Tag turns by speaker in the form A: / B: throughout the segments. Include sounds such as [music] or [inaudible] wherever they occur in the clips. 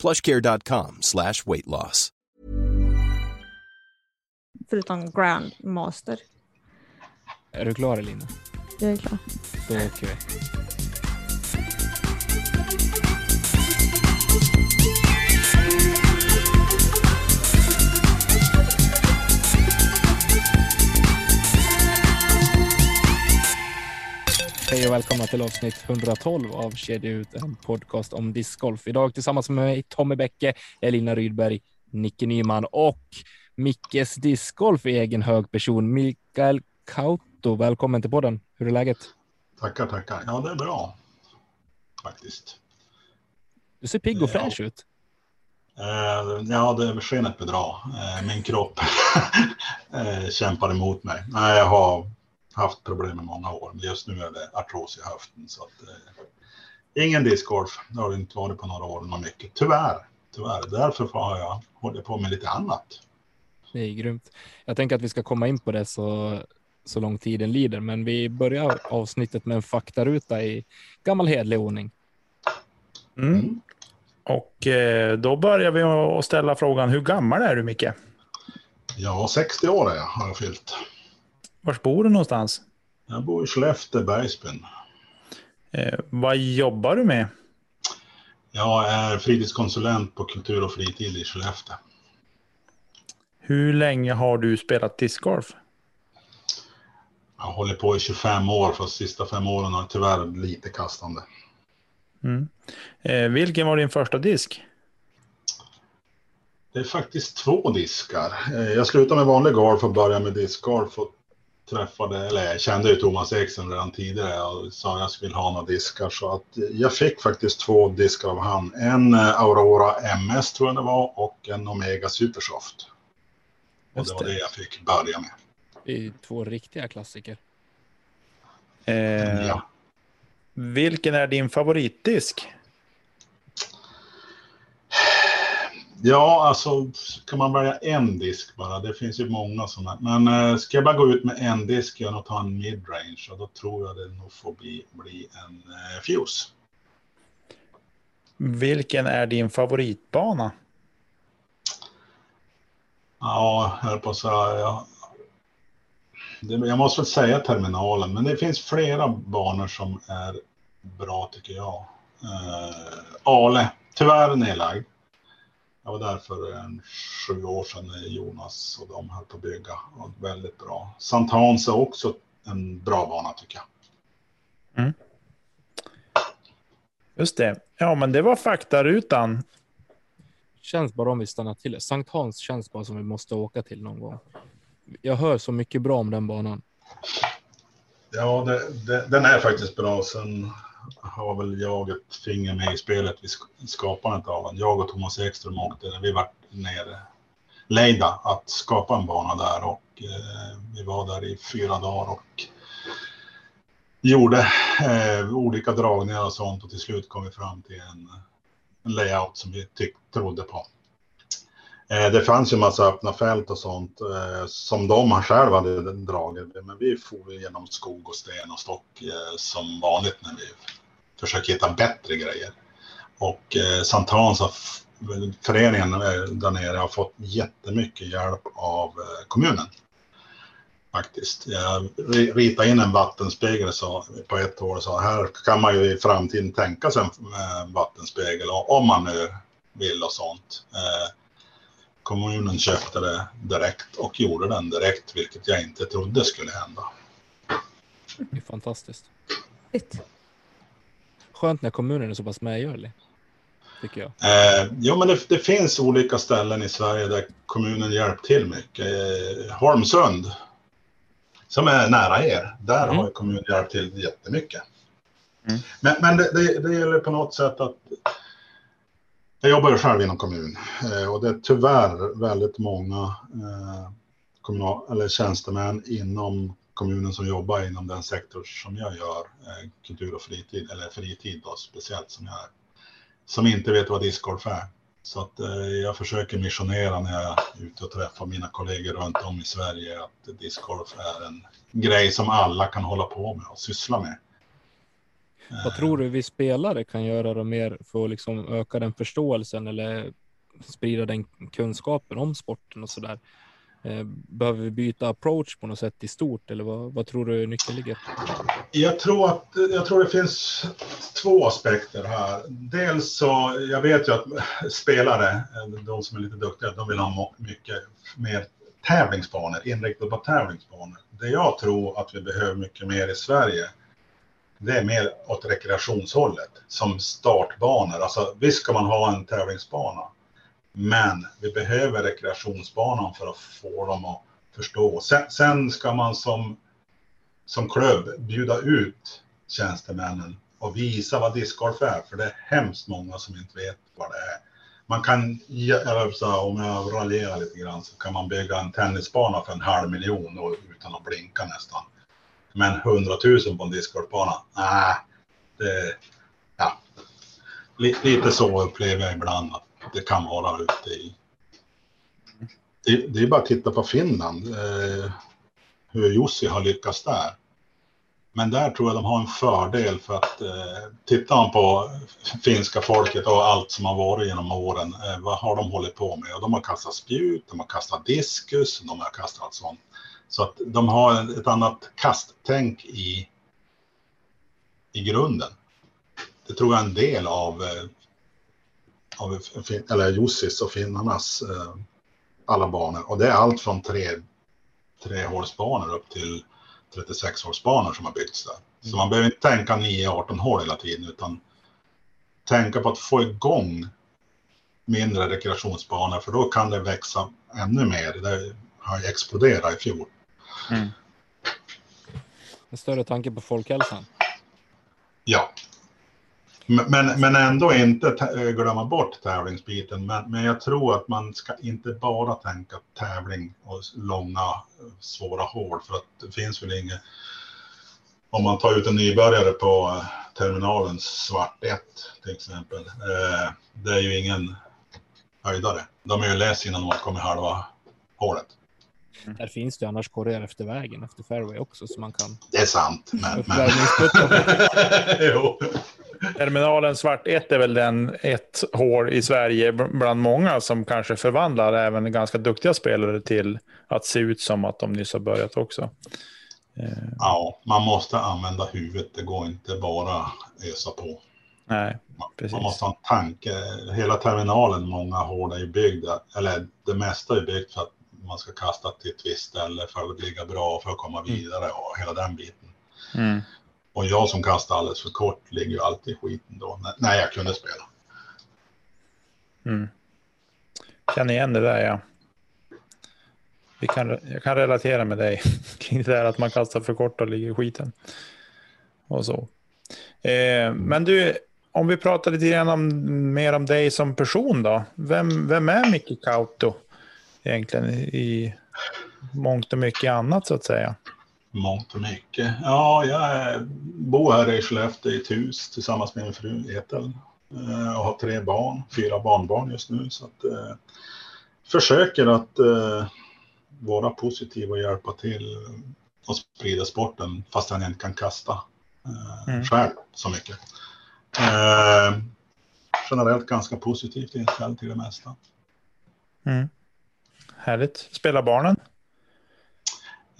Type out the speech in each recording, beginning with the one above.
A: plushcare.com slash weight loss.
B: Förutom Grandmaster.
C: Är du klar Elina?
B: Jag är klar.
C: Då åker vi. Hej och välkomna till avsnitt 112 av Kedja ut, en podcast om discgolf. Idag tillsammans med mig Tommy Bäcke, Elina Rydberg, Nicke Nyman och Mickes discgolf i egen hög person, Mikael Kauto. Välkommen till podden. Hur är läget?
D: Tackar, tackar. Ja, det är bra. Faktiskt.
C: Du ser pigg och
D: Ja.
C: fräsch ut.
D: Eh, ja, det skenet bedrar. Eh, min kropp [laughs] eh, kämpar emot mig. Nej, jag har haft problem i många år. Men just nu är det artros i höften. Så att, eh, ingen discgolf. Det har det inte varit på några år. Något mycket. Tyvärr. Tyvärr. Därför har jag hållit på med lite annat.
C: Det är grymt. Jag tänker att vi ska komma in på det så, så lång tiden lider, men vi börjar avsnittet med en faktaruta i gammal hedlig ordning.
E: Mm. Och eh, då börjar vi att ställa frågan, hur gammal är du Micke?
D: Ja, 60 år är jag, har jag fyllt.
E: Var bor du någonstans?
D: Jag bor i Skellefteå, Bergsbyn.
E: Eh, vad jobbar du med?
D: Jag är fritidskonsulent på Kultur och fritid i Skellefteå.
E: Hur länge har du spelat discgolf?
D: Jag har hållit på i 25 år, fast sista fem åren har jag tyvärr lite kastande.
E: Mm. Eh, vilken var din första disk?
D: Det är faktiskt två diskar. Eh, Jag slutade med vanlig golf och började med discgolf och träffade, eller jag kände ju Thomas Ekström redan tidigare och sa att jag skulle ha några diskar. Så att jag fick faktiskt två diskar av han. En eh, Aurora MS tror jag det var och en Omega Supersoft. Och det var
E: det.
D: det jag fick börja med.
C: Det är två riktiga klassiker.
E: Eh,
D: Ja.
E: Vilken är din favoritdisk?
D: Ja, alltså kan man välja en disk bara? Det finns ju många sådana. Men eh, ska jag bara gå ut med en disk nog ta en midrange och då tror jag det nog får bli, bli en eh, Fuse.
E: Vilken är din favoritbana?
D: Ja, jag höll på att säga. Ja. Jag måste väl säga terminalen, men det finns flera banor som är bra tycker jag. Eh, Ale, tyvärr nedlagd. Jag var där för en sju år sedan när Jonas och de höll på att bygga. Och väldigt bra. Sankt Hans är också en bra bana tycker jag.
E: Just det. Ja, men det var faktarutan.
C: Känns bara om vi stannar till. Sankt Hans känns bara som vi måste åka till någon gång. Jag hör så mycket bra om den banan.
D: Ja, det, det, den är faktiskt bra. Sen har väl jag ett finger med i spelet vid skapandet av den. Jag och Thomas Ekström åkte, vi var nere lejda att skapa en bana där och eh, vi var där i fyra dagar och gjorde eh, olika dragningar och sånt och till slut kom vi fram till en, en layout som vi tyck, trodde på. Eh, Det fanns ju massa öppna fält och sånt eh, som de själva hade dragit. Men vi for genom skog och sten och stock eh, som vanligt när vi försöker hitta bättre grejer. Och eh, Sankt Hans, har f- föreningen eh, där nere, har fått jättemycket hjälp av eh, kommunen. Faktiskt. Jag ri- ritade in en vattenspegel så, på ett år och sa här kan man ju i framtiden tänka sig en eh, vattenspegel och- om man nu vill och sånt. Eh, kommunen köpte det direkt och gjorde den direkt, vilket jag inte trodde skulle hända.
C: Det är fantastiskt. Skönt när kommunen är så pass medgörlig. Tycker jag.
D: Eh, jo, men det, det finns olika ställen i Sverige där kommunen hjälpt till mycket. Eh, Holmsund, som är nära er, där
C: Mm.
D: har ju kommunen hjälpt till jättemycket.
E: Mm.
D: Men, men det, det, det gäller på något sätt att Jag jobbar ju själv inom kommun eh, och det är tyvärr väldigt många eh, kommunal, eller tjänstemän inom kommunen som jobbar inom den sektor som jag gör, eh, kultur och fritid, eller fritid då, speciellt som jag är, som inte vet vad discgolf är. Så att eh, jag försöker missionera när jag är ute och träffar mina kollegor runt om i Sverige att discgolf är en grej som alla kan hålla på med och syssla med.
C: Vad tror du vi spelare kan göra då mer för att liksom öka den förståelsen eller sprida den kunskapen om sporten och så där? Eh, Eh, behöver vi byta approach på något sätt i stort eller vad, vad tror du nyckeln ligger?
D: Jag tror att jag tror det finns två aspekter här. Dels så, jag vet ju att spelare, de som är lite duktiga, de vill ha mycket mer tävlingsbanor, inriktade på tävlingsbanor. Det jag tror att vi behöver mycket mer i Sverige, det är mer åt rekreationshållet, som startbanor. Alltså visst ska man ha en tävlingsbana, men vi behöver rekreationsbanan för att få dem att förstå. Sen, sen ska man som, som klubb bjuda ut tjänstemännen och visa vad discgolf är, för det är hemskt många som inte vet vad det är. Man kan, om jag raljerar lite grann, så kan man bygga en tennisbana för en halv miljon och, utan att blinka nästan. Men hundratusen på en discgolfbana, nej, det, ja. Lite så upplever jag ibland att det kan vara ute i... Det, det är bara att titta på Finland, eh, hur Jussi har lyckats där. Men där tror jag de har en fördel för att eh, tittar man på finska folket och allt som har varit genom åren, eh, vad har de hållit på med? Och de har kastat spjut, de har kastat diskus, de har kastat allt sånt. Så att de har ett annat kasttänk i, i grunden. Det tror jag är en del av eh, av eller Jussis och finnarnas eh, alla banor. Och det är allt från tre, trehålsbanor upp till 36-hålsbanor som har byggts där. Mm. Så man behöver inte tänka 9-18 hål hela tiden utan tänka på att få igång mindre rekreationsbanor för då kan det växa ännu mer. Det har exploderat i fjol. Mm.
C: En större tanke på folkhälsan.
D: Ja, men, men ändå inte eh, glömma bort tävlingsbiten. Men, men jag tror att man ska inte bara tänka tävling och långa svåra hål. För att det finns väl inget... Om man tar ut en nybörjare på eh, terminalens svart 1 till exempel. Eh, det är ju ingen höjdare. De är ju less innan de har kommit halva hålet.
C: Mm. Där finns det annars korgar efter vägen, efter fairway också, så man kan...
D: Det är sant, men... men... [laughs]
E: jo. Terminalen svart 1 är väl den ett hål i Sverige bland många som kanske förvandlar även ganska duktiga spelare till att se ut som att de nyss har börjat också.
D: Eh. Ja, man måste använda huvudet. Det går inte bara ösa på.
E: Nej,
D: precis. Man måste ha en tanke. Hela terminalen, många hål är ju byggda, eller det mesta är byggt för att man ska kasta till ett visst ställe för att ligga bra, för att komma mm. vidare och hela den biten. Mm. Och jag som kastar alldeles för kort ligger ju alltid i skiten då, när, jag kunde spela.
E: Mm. Känner igen det där ja. Vi kan, jag kan relatera med dig [laughs] kring det där att man kastar för kort och ligger i skiten. Och så. Eh, men du, om vi pratar lite grann om, mer om dig som person då. Vem, vem är Micke Kauto egentligen i mångt och mycket annat så att säga?
D: Mångt och mycket. Ja, jag bor här i Skellefteå i ett hus tillsammans med min fru Ethel. Eh, och har tre barn, fyra barnbarn just nu. Så att, eh, försöker att eh, vara positiv och hjälpa till och sprida sporten fast jag inte kan kasta eh, mm. själv så mycket. Eh, generellt ganska positivt inställd till det mesta.
E: Mm. Härligt. Spelar barnen?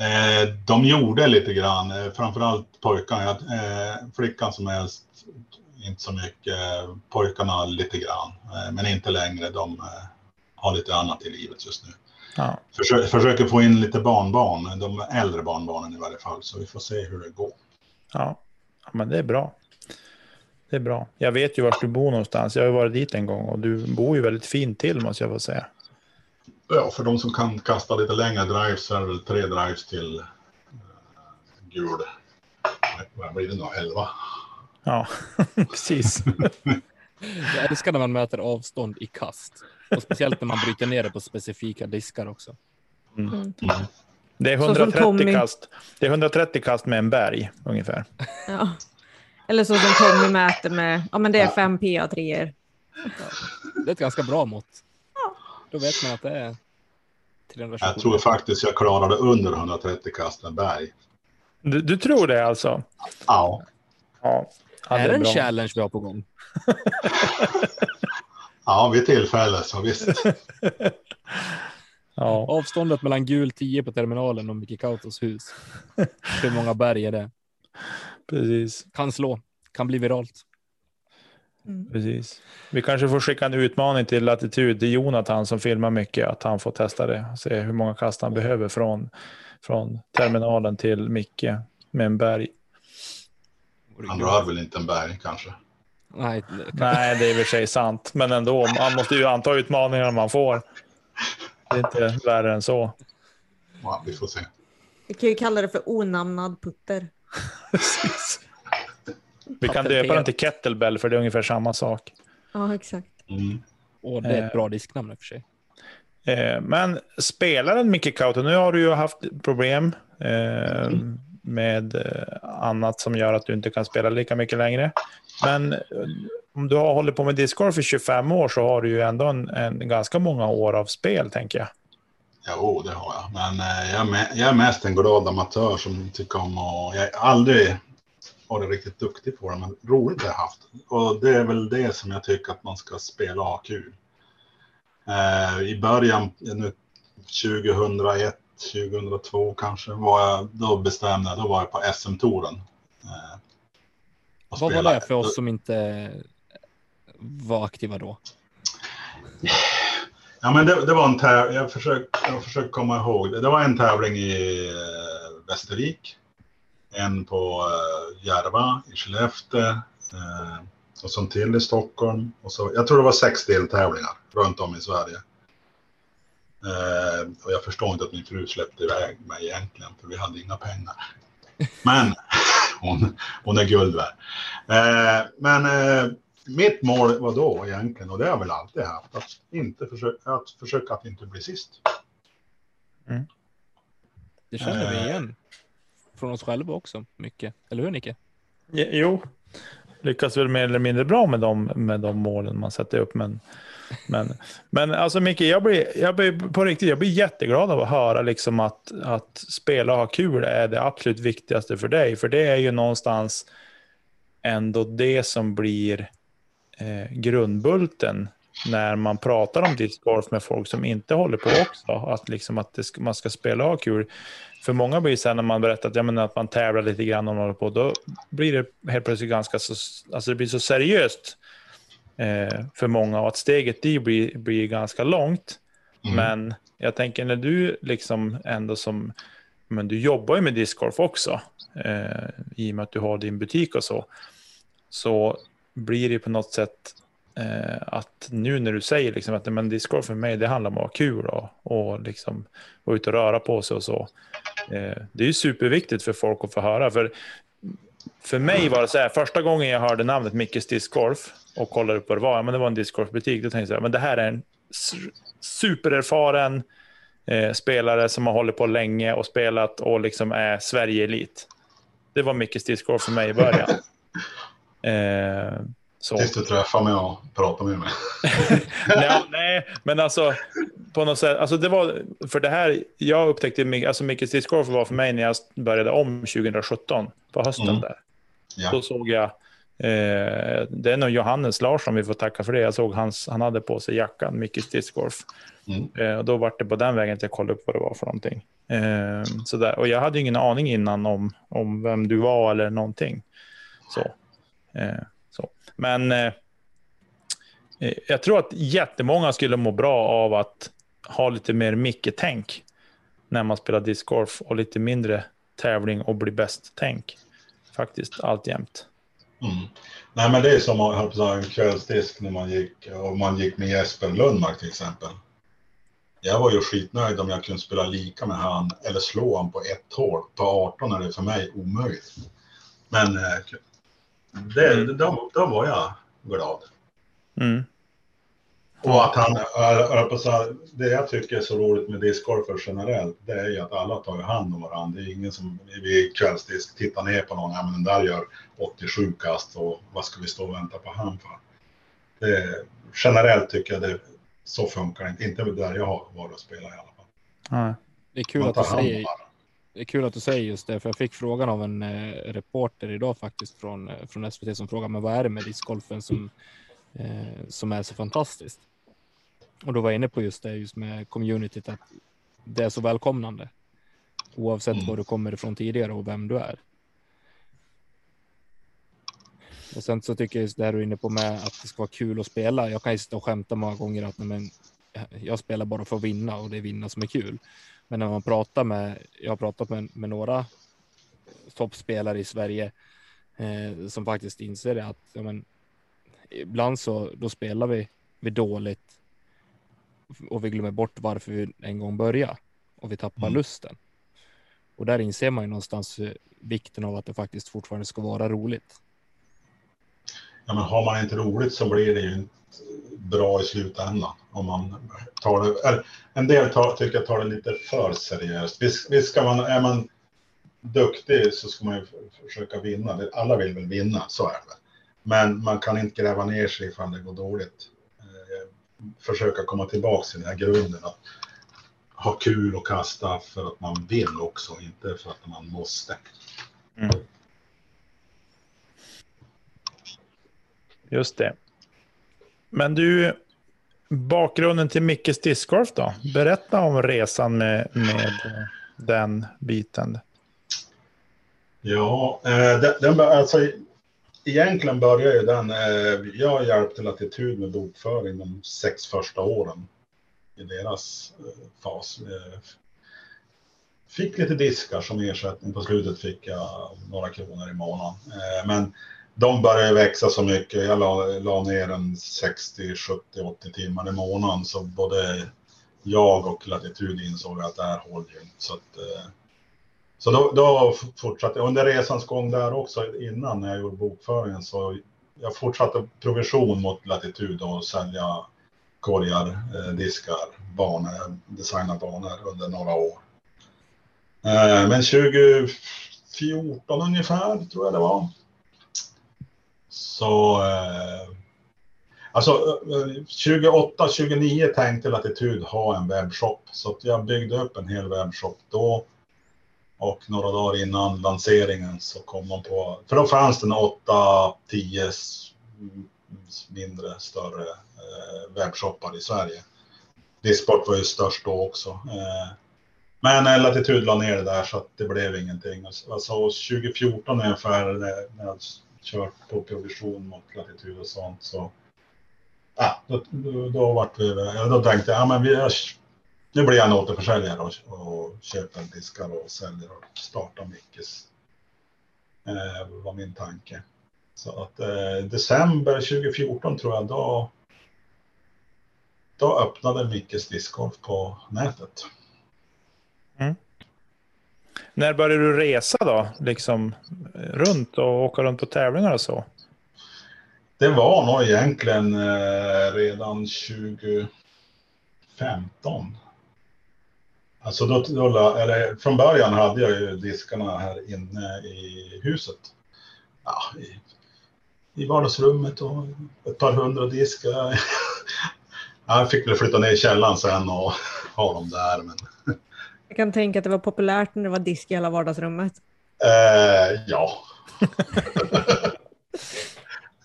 D: Eh, de gjorde lite grann, eh, framförallt pojkarna. Eh, flickan som äldst, inte så mycket. Pojkarna lite grann, eh, men inte längre. De eh, har lite annat i livet just nu. Ja. Försö försöker få in lite barnbarn, de äldre barnbarnen i varje fall, så vi får se hur det går.
E: Ja, ja men det är bra. Det är bra. Jag vet ju var du bor någonstans. Jag har varit dit en gång och du bor ju väldigt fint till måste jag få säga.
D: Ja, för de som kan kasta lite längre drives så är det väl tre drives till uh, gul. Vad blir det då? Elva?
E: Ja, [laughs] precis. [laughs]
C: Jag älskar när man mäter avstånd i kast. Och speciellt när man bryter ner det på specifika diskar också.
B: Mm.
E: Det är
B: Så som
E: 130
B: Tommy.
E: kast. Det är 130 kast med en berg ungefär.
B: Ja. Eller så som Tommy mäter med, ja men det är fem PA3.
C: Det är ett ganska bra mått. Då vet man att det är 327.
D: Jag tror faktiskt jag klarade under 130 kast med berg.
E: Du, du tror det alltså?
D: Ja.
E: Ja. ja
C: är det en
E: bra.
C: challenge vi har på gång? [laughs]
D: Ja, vid tillfälle så visst. [laughs]
E: Ja.
C: Avståndet mellan gul 10 på terminalen och Micke Kautos hus. Hur många berg är det?
E: Precis.
C: Kan slå. Kan bli viralt.
B: Mm.
E: Precis. Vi kanske får skicka en utmaning till Latitud till Jonathan som filmar mycket. Att han får testa det. Se hur många kast han behöver från, från terminalen till Micke med en berg.
D: Han rör väl inte en berg kanske.
C: Nej, det
E: Nej, det är i och för sig sant. Men ändå, man måste ju anta utmaningarna man får. Det är inte värre än så.
D: Ja, vi får se.
B: Vi kan ju kalla det för onamnad putter. [laughs]
E: Vi kan döpa den till kettlebell för det är ungefär samma sak.
B: Ja, exakt.
D: Mm.
C: Och det är ett bra disknamn i och för sig.
E: Eh, Men spelaren Micke Kauto, nu har du ju haft problem eh, med eh, annat som gör att du inte kan spela lika mycket längre. Men eh, om du har hållit på med discgolf i 25 år så har du ju ändå en, en ganska många år av spel, tänker jag.
D: Jo, det har jag. Men eh, jag, är jag är mest en glad amatör som tycker om att... Jag har aldrig varit riktigt duktig på det, men roligt har jag haft. Och det är väl det som jag tycker att man ska spela och ha kul. Eh, I början, nu 2001, 2002 kanske, var jag, då bestämde jag, då var jag på SM-touren. Eh,
C: Vad var det för oss som inte var aktiva då?
D: Ja, men det, det var en tävling. Jag försöker jag försöker komma ihåg. Det. det var en tävling i eh, Västervik. En på eh, Järva i Skellefteå. Eh, och så en till i Stockholm. Och så, jag tror det var sex deltävlingar runt om i Sverige. Eh, och jag förstår inte att min fru släppte iväg mig egentligen, för vi hade inga pengar. Men [laughs] hon, hon är guld värd. Eh, men eh, mitt mål var då egentligen, och det har jag väl alltid haft, att, inte försöka, att försöka att inte bli sist.
C: Det känner vi igen. Från oss själva också mycket. Eller hur Nicke?
E: Jo, lyckas väl mer eller mindre bra med de, med de målen man sätter upp. Men, men, men alltså Micke, jag blir, jag blir på riktigt, jag blir jätteglad av att höra liksom att, att spela och ha kul är det absolut viktigaste för dig. För det är ju någonstans ändå det som blir eh, grundbulten när man pratar om discgolf med folk som inte håller på också. Att, liksom att det ska, man ska spela och ha kul. För många blir det så här när man berättar att, ja, men att man tävlar lite grann och håller på, då blir det helt plötsligt ganska så, alltså det blir så seriöst eh, för många och att steget dit blir, blir ganska långt.
D: Mm.
E: Men jag tänker när du liksom ändå som, men du jobbar ju med discgolf också, eh, i och med att du har din butik och så, så blir det på något sätt att nu när du säger liksom att men discgolf för mig, det handlar om att ha kul och, och liksom vara ute och röra på sig och så. Eh, det är ju superviktigt för folk att få höra. För, för mig var det så här, första gången jag hörde namnet Mickes discgolf och kollade upp vad det var, ja, men det var en discgolfbutik, då tänkte jag så här, men det här är en supererfaren eh, spelare som har hållit på länge och spelat och liksom är Sverige-elit. Det var Mickes discgolf för mig i början. [laughs] Eh, så.
D: Tills du träffar mig och pratar med mig. [laughs]
E: nej, nej, men alltså på något sätt, alltså det var för det här. Jag upptäckte alltså Mickes discgolf var för mig när jag började om 2017 på hösten
D: Mm.
E: där.
D: Ja.
E: Då såg jag. Eh, det är nog Johannes Larsson vi får tacka för det. Jag såg hans, han hade på sig jackan Mickes discgolf.
D: Mm.
E: Eh, och då var det på den vägen att jag kollade upp vad det var för någonting. Eh, så där. Och jag hade ingen aning innan om, om vem du var eller någonting. Så. Eh, så. Men eh, eh, jag tror att jättemånga skulle må bra av att ha lite mer Micke-tänk när man spelar discgolf och lite mindre tävling och bli bäst-tänk. Faktiskt, alltjämt.
D: Mm. Nej, men det är som att ha en kvällsdisk när man gick, och man gick med Jesper Lundmark till exempel. Jag var ju skitnöjd om jag kunde spela lika med han eller slå han på ett hål. På 18 är det för mig omöjligt. Men eh, det, då, då var jag glad.
E: Mm.
D: Och att han, det jag tycker är så roligt med discgolfer generellt, det är ju att alla tar hand om varandra. Det är ingen som vid kvällsdisk tittar ner på någon, ja men den där gör 87 kast och vad ska vi stå och vänta på han för? Det, generellt tycker jag det, så funkar det inte, inte där jag har varit och spelat i alla fall.
E: Ja.
C: Det är kul att du säger. Det är kul att du säger just det, för jag fick frågan av en eh, reporter idag faktiskt från, eh, från SVT som frågade men vad är det med discgolfen som, eh, som är så fantastiskt? Och då var jag inne på just det, just med communityt, att det är så välkomnande. Oavsett
D: Mm.
C: var du kommer ifrån tidigare och vem du är. Och sen så tycker jag just det här du är inne på med att det ska vara kul att spela. Jag kan ju sitta och skämta många gånger att men, jag spelar bara för att vinna och det är vinna som är kul. Men när man pratar med, jag har pratat med, med några toppspelare i Sverige eh, som faktiskt inser det att ja, men, ibland så då spelar vi, vi dåligt och vi glömmer bort varför vi en gång började och vi tappar
D: Mm.
C: lusten. Och där inser man ju någonstans eh, vikten av att det faktiskt fortfarande ska vara roligt.
D: Ja, men har man inte roligt så blir det ju inte bra i slutändan. Om man tar det, en del tar, tycker jag tar det lite för seriöst. Visst, visst ska man, är man duktig så ska man ju försöka vinna. Alla vill väl vinna, så är det väl. Men man kan inte gräva ner sig ifall det går dåligt. Eh, försöka komma tillbaka till den här grunden. Att ha kul och kasta för att man vill också, inte för att man måste.
E: Mm. Just det. Men du, bakgrunden till Mickes discgolf då? Berätta om resan med, med den biten.
D: Ja, eh, den, den, alltså, egentligen börjar ju den, eh, jag hjälpte Latitud med bokföring de sex första åren i deras eh, fas. Eh, fick lite diskar som ersättning, på slutet fick jag några kronor i månaden. Eh, men de började växa så mycket, jag la, la ner en 60, 70, 80 timmar i månaden så både jag och Latitud insåg att det här håller ju inte. Så att, eh, så då, då fortsatte jag. Under resans gång där också innan när jag gjorde bokföringen så jag fortsatte provision mot latitud och sälja korgar, eh, diskar, banor, designa banor under några år. Eh, men 2014 ungefär tror jag det var. Så eh, Alltså eh, eh 28, 29 tänkte Latitud ha en webbshop. Så att jag byggde upp en hel webbshop då. Och några dagar innan lanseringen så kom man på, för då fanns det 8, 10 mindre, större eh, webbshoppar i Sverige. Disport var ju störst då också. Eh, men eh, Latitud la ner det där så att det blev ingenting. Alltså, alltså 2014 ungefär när när jag kört på provision mot Latitud och sånt så Ja, då, då, då, vart vi, då tänkte jag, ja, men vi, nu blir jag en återförsäljare och, och köper diskar och säljer och startar Mickes. Eh, var min tanke. Så att eh, december 2014 tror jag då, då öppnade Mickes discgolf på nätet.
E: När började du resa då? Liksom runt och åka runt på tävlingar och så?
D: Det var nog egentligen eh, redan 2015. Alltså då, då, eller från början hade jag ju diskarna här inne i huset. Ja, i, I vardagsrummet och ett par hundra diskar. [laughs] Jag fick väl flytta ner i källaren sen och ha dem där. Men,
B: jag kan tänka att det var populärt när det var disk i hela vardagsrummet.
D: eh, ja. [laughs]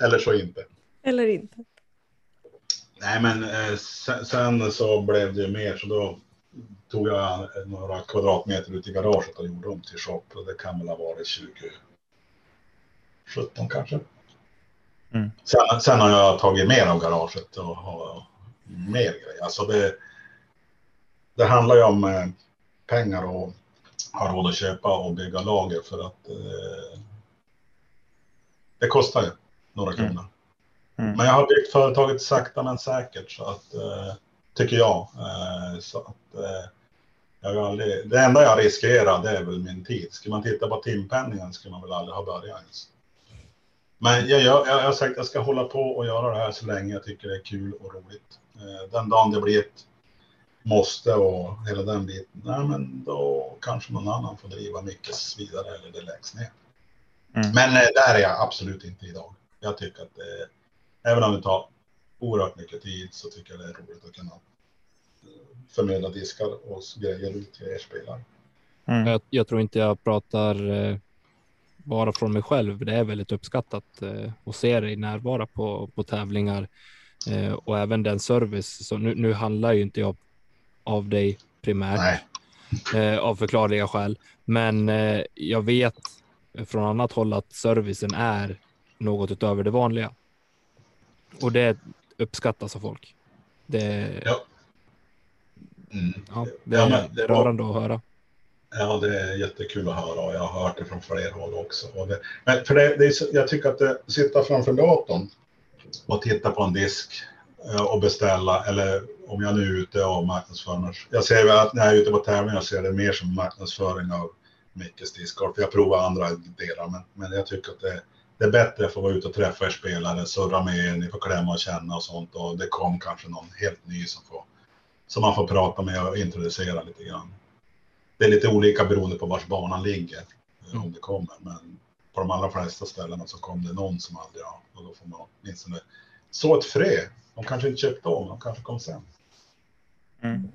D: eller så inte.
B: Eller inte.
D: Nej, men eh, sen, sen så blev det ju mer, så då tog jag några kvadratmeter ut i garaget och gjorde om till shop. Och det kan väl ha varit 2017 kanske.
E: Mm.
D: Sen, sen har jag tagit mer av garaget och har mer grejer. Alltså det, det handlar ju om eh, pengar och ha råd att köpa och bygga lager för att eh, det kostar ju några
E: Mm.
D: kronor.
E: Mm.
D: Men jag har byggt företaget sakta men säkert så att eh, tycker jag. Eh, så att, eh, jag har aldrig, det enda jag riskerar det är väl min tid. Ska man titta på timpenningen skulle man väl aldrig ha börjat ens. Men jag, jag, jag har sagt att jag ska hålla på och göra det här så länge jag tycker det är kul och roligt. Eh, Den dagen det blir ett måste och hela den biten, nej, men då kanske någon annan får driva mycket vidare eller det läggs ner.
E: Mm.
D: Men eh, där är jag absolut inte idag. Jag tycker att det, även om det tar oerhört mycket tid så tycker jag det är roligt att kunna eh, förmedla diskar och grejer ut till er spelare.
E: Mm.
C: Jag, jag tror inte jag pratar eh, bara från mig själv. Det är väldigt uppskattat eh, att se dig närvara på, på tävlingar eh, och även den service. Så nu, nu handlar ju inte jag av dig primärt eh, av förklarliga skäl, men eh, jag vet från annat håll att servicen är något utöver det vanliga. Och det uppskattas av folk. Det,
D: Ja. mm.
C: ja, det,
D: Ja,
C: är,
D: men
C: är
D: det var-
C: rörande att höra.
D: Ja, det är jättekul att höra och jag har hört det från fler håll också. Det, men för det, det är, jag tycker att det, sitta framför datorn och titta på en disk Eh, och beställa, eller om jag nu är ute och marknadsför mig. Jag ser att när jag är ute på tävlingar ser det mer som marknadsföring av Mickes discgolf. Jag provar andra delar, men, men jag tycker att det, det är bättre att få vara ute och träffa er spelare, surra med er, ni får klämma och känna och sånt. Och det kom kanske någon helt ny som, får, som man får prata med och introducera lite grann det är lite olika beroende på vars banan ligger. mm. Om det kommer. Men på de allra flesta ställena så kom det någon som aldrig har. Och då får man åtminstone så ett frö. De kanske inte köpte om, de kanske kom sen.
E: Mm.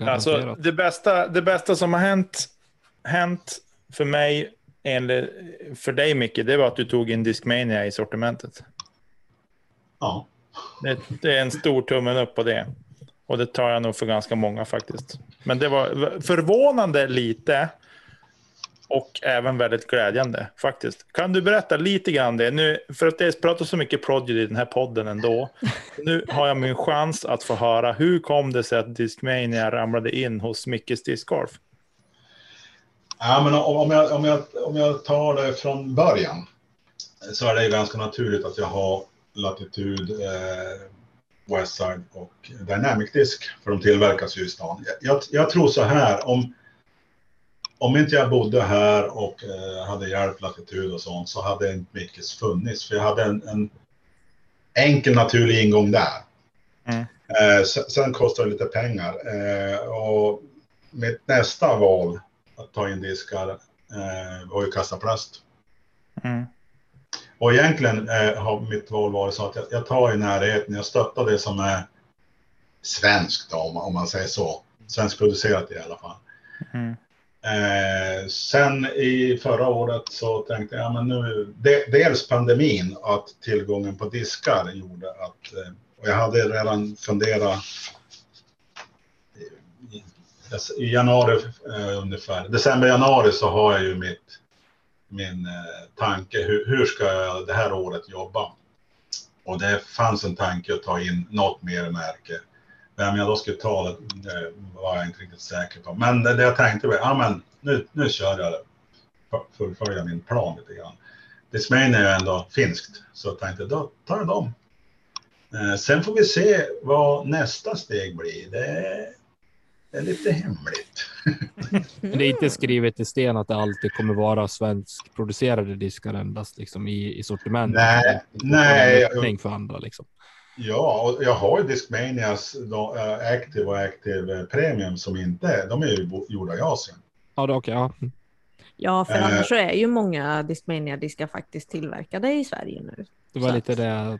E: Alltså, det, bästa, det bästa som har hänt, hänt för mig, eller för dig Micke, det var att du tog in Discmania i sortimentet.
D: Ja,
E: Det, det är en stor tummen upp på det. Och det tar jag nog för ganska många faktiskt. Men det var förvånande lite. Och även väldigt glädjande faktiskt. Kan du berätta lite grann det? Nu, för att det pratas så mycket Prodigy i den här podden ändå. [laughs] Nu har jag min chans att få höra. Hur kom det sig att Discmania ramlade in hos Mickes Discgolf?
D: ja men om, om, jag, om, jag, om jag tar det från början. Så är det ganska naturligt att jag har Latitude, eh, Westside och Dynamic Disk. För de tillverkas ju i stan. Jag, jag, jag tror så här. om om inte jag bodde här och eh, hade hjälpt latitud och sånt så hade inte Mickes funnits. För jag hade en, en enkel naturlig ingång där.
E: Mm.
D: Eh, sen, sen kostar det lite pengar. Eh, och mitt nästa val att ta in diskar var ju kassaplast.
E: Mm.
D: Och egentligen har mitt val varit så att jag, jag tar i närheten, jag stöttar det som är svenskt då, om, man- om man säger så. Svenskproducerat i alla fall.
E: Mm.
D: Eh, sen i förra året så tänkte jag, men nu, de, dels pandemin, att tillgången på diskar gjorde att, eh, och jag hade redan funderat i, i, januari eh, ungefär, december, januari så har jag ju mitt, min eh, tanke, hur, hur ska jag det här året jobba? Och det fanns en tanke att ta in något mer märke. Vem jag då skulle ta det, det var jag inte riktigt säker på. Men det, det jag tänkte var, ja men nu, nu kör jag det. Fullfölja min plan lite grann. Discmania är ju ändå finskt, så jag tänkte då tar jag dem. Eh, sen får vi se vad nästa steg blir. Det är, det är lite hemligt. [laughs]
C: Men det är inte skrivet i sten att det alltid kommer vara svenskproducerade diskar endast liksom i, i sortiment.
D: Nej, nej.
C: för andra liksom.
D: Ja, och jag har ju Discmanias då, eh, Active och Active eh, Premium som inte, de är ju gjorda i Asien.
C: Ja, det är. Ja. Mm.
B: Ja, för
D: Eh.
B: annars så är ju många Discmania-diskar faktiskt tillverkade i Sverige nu.
C: Det var
B: Så
C: lite det.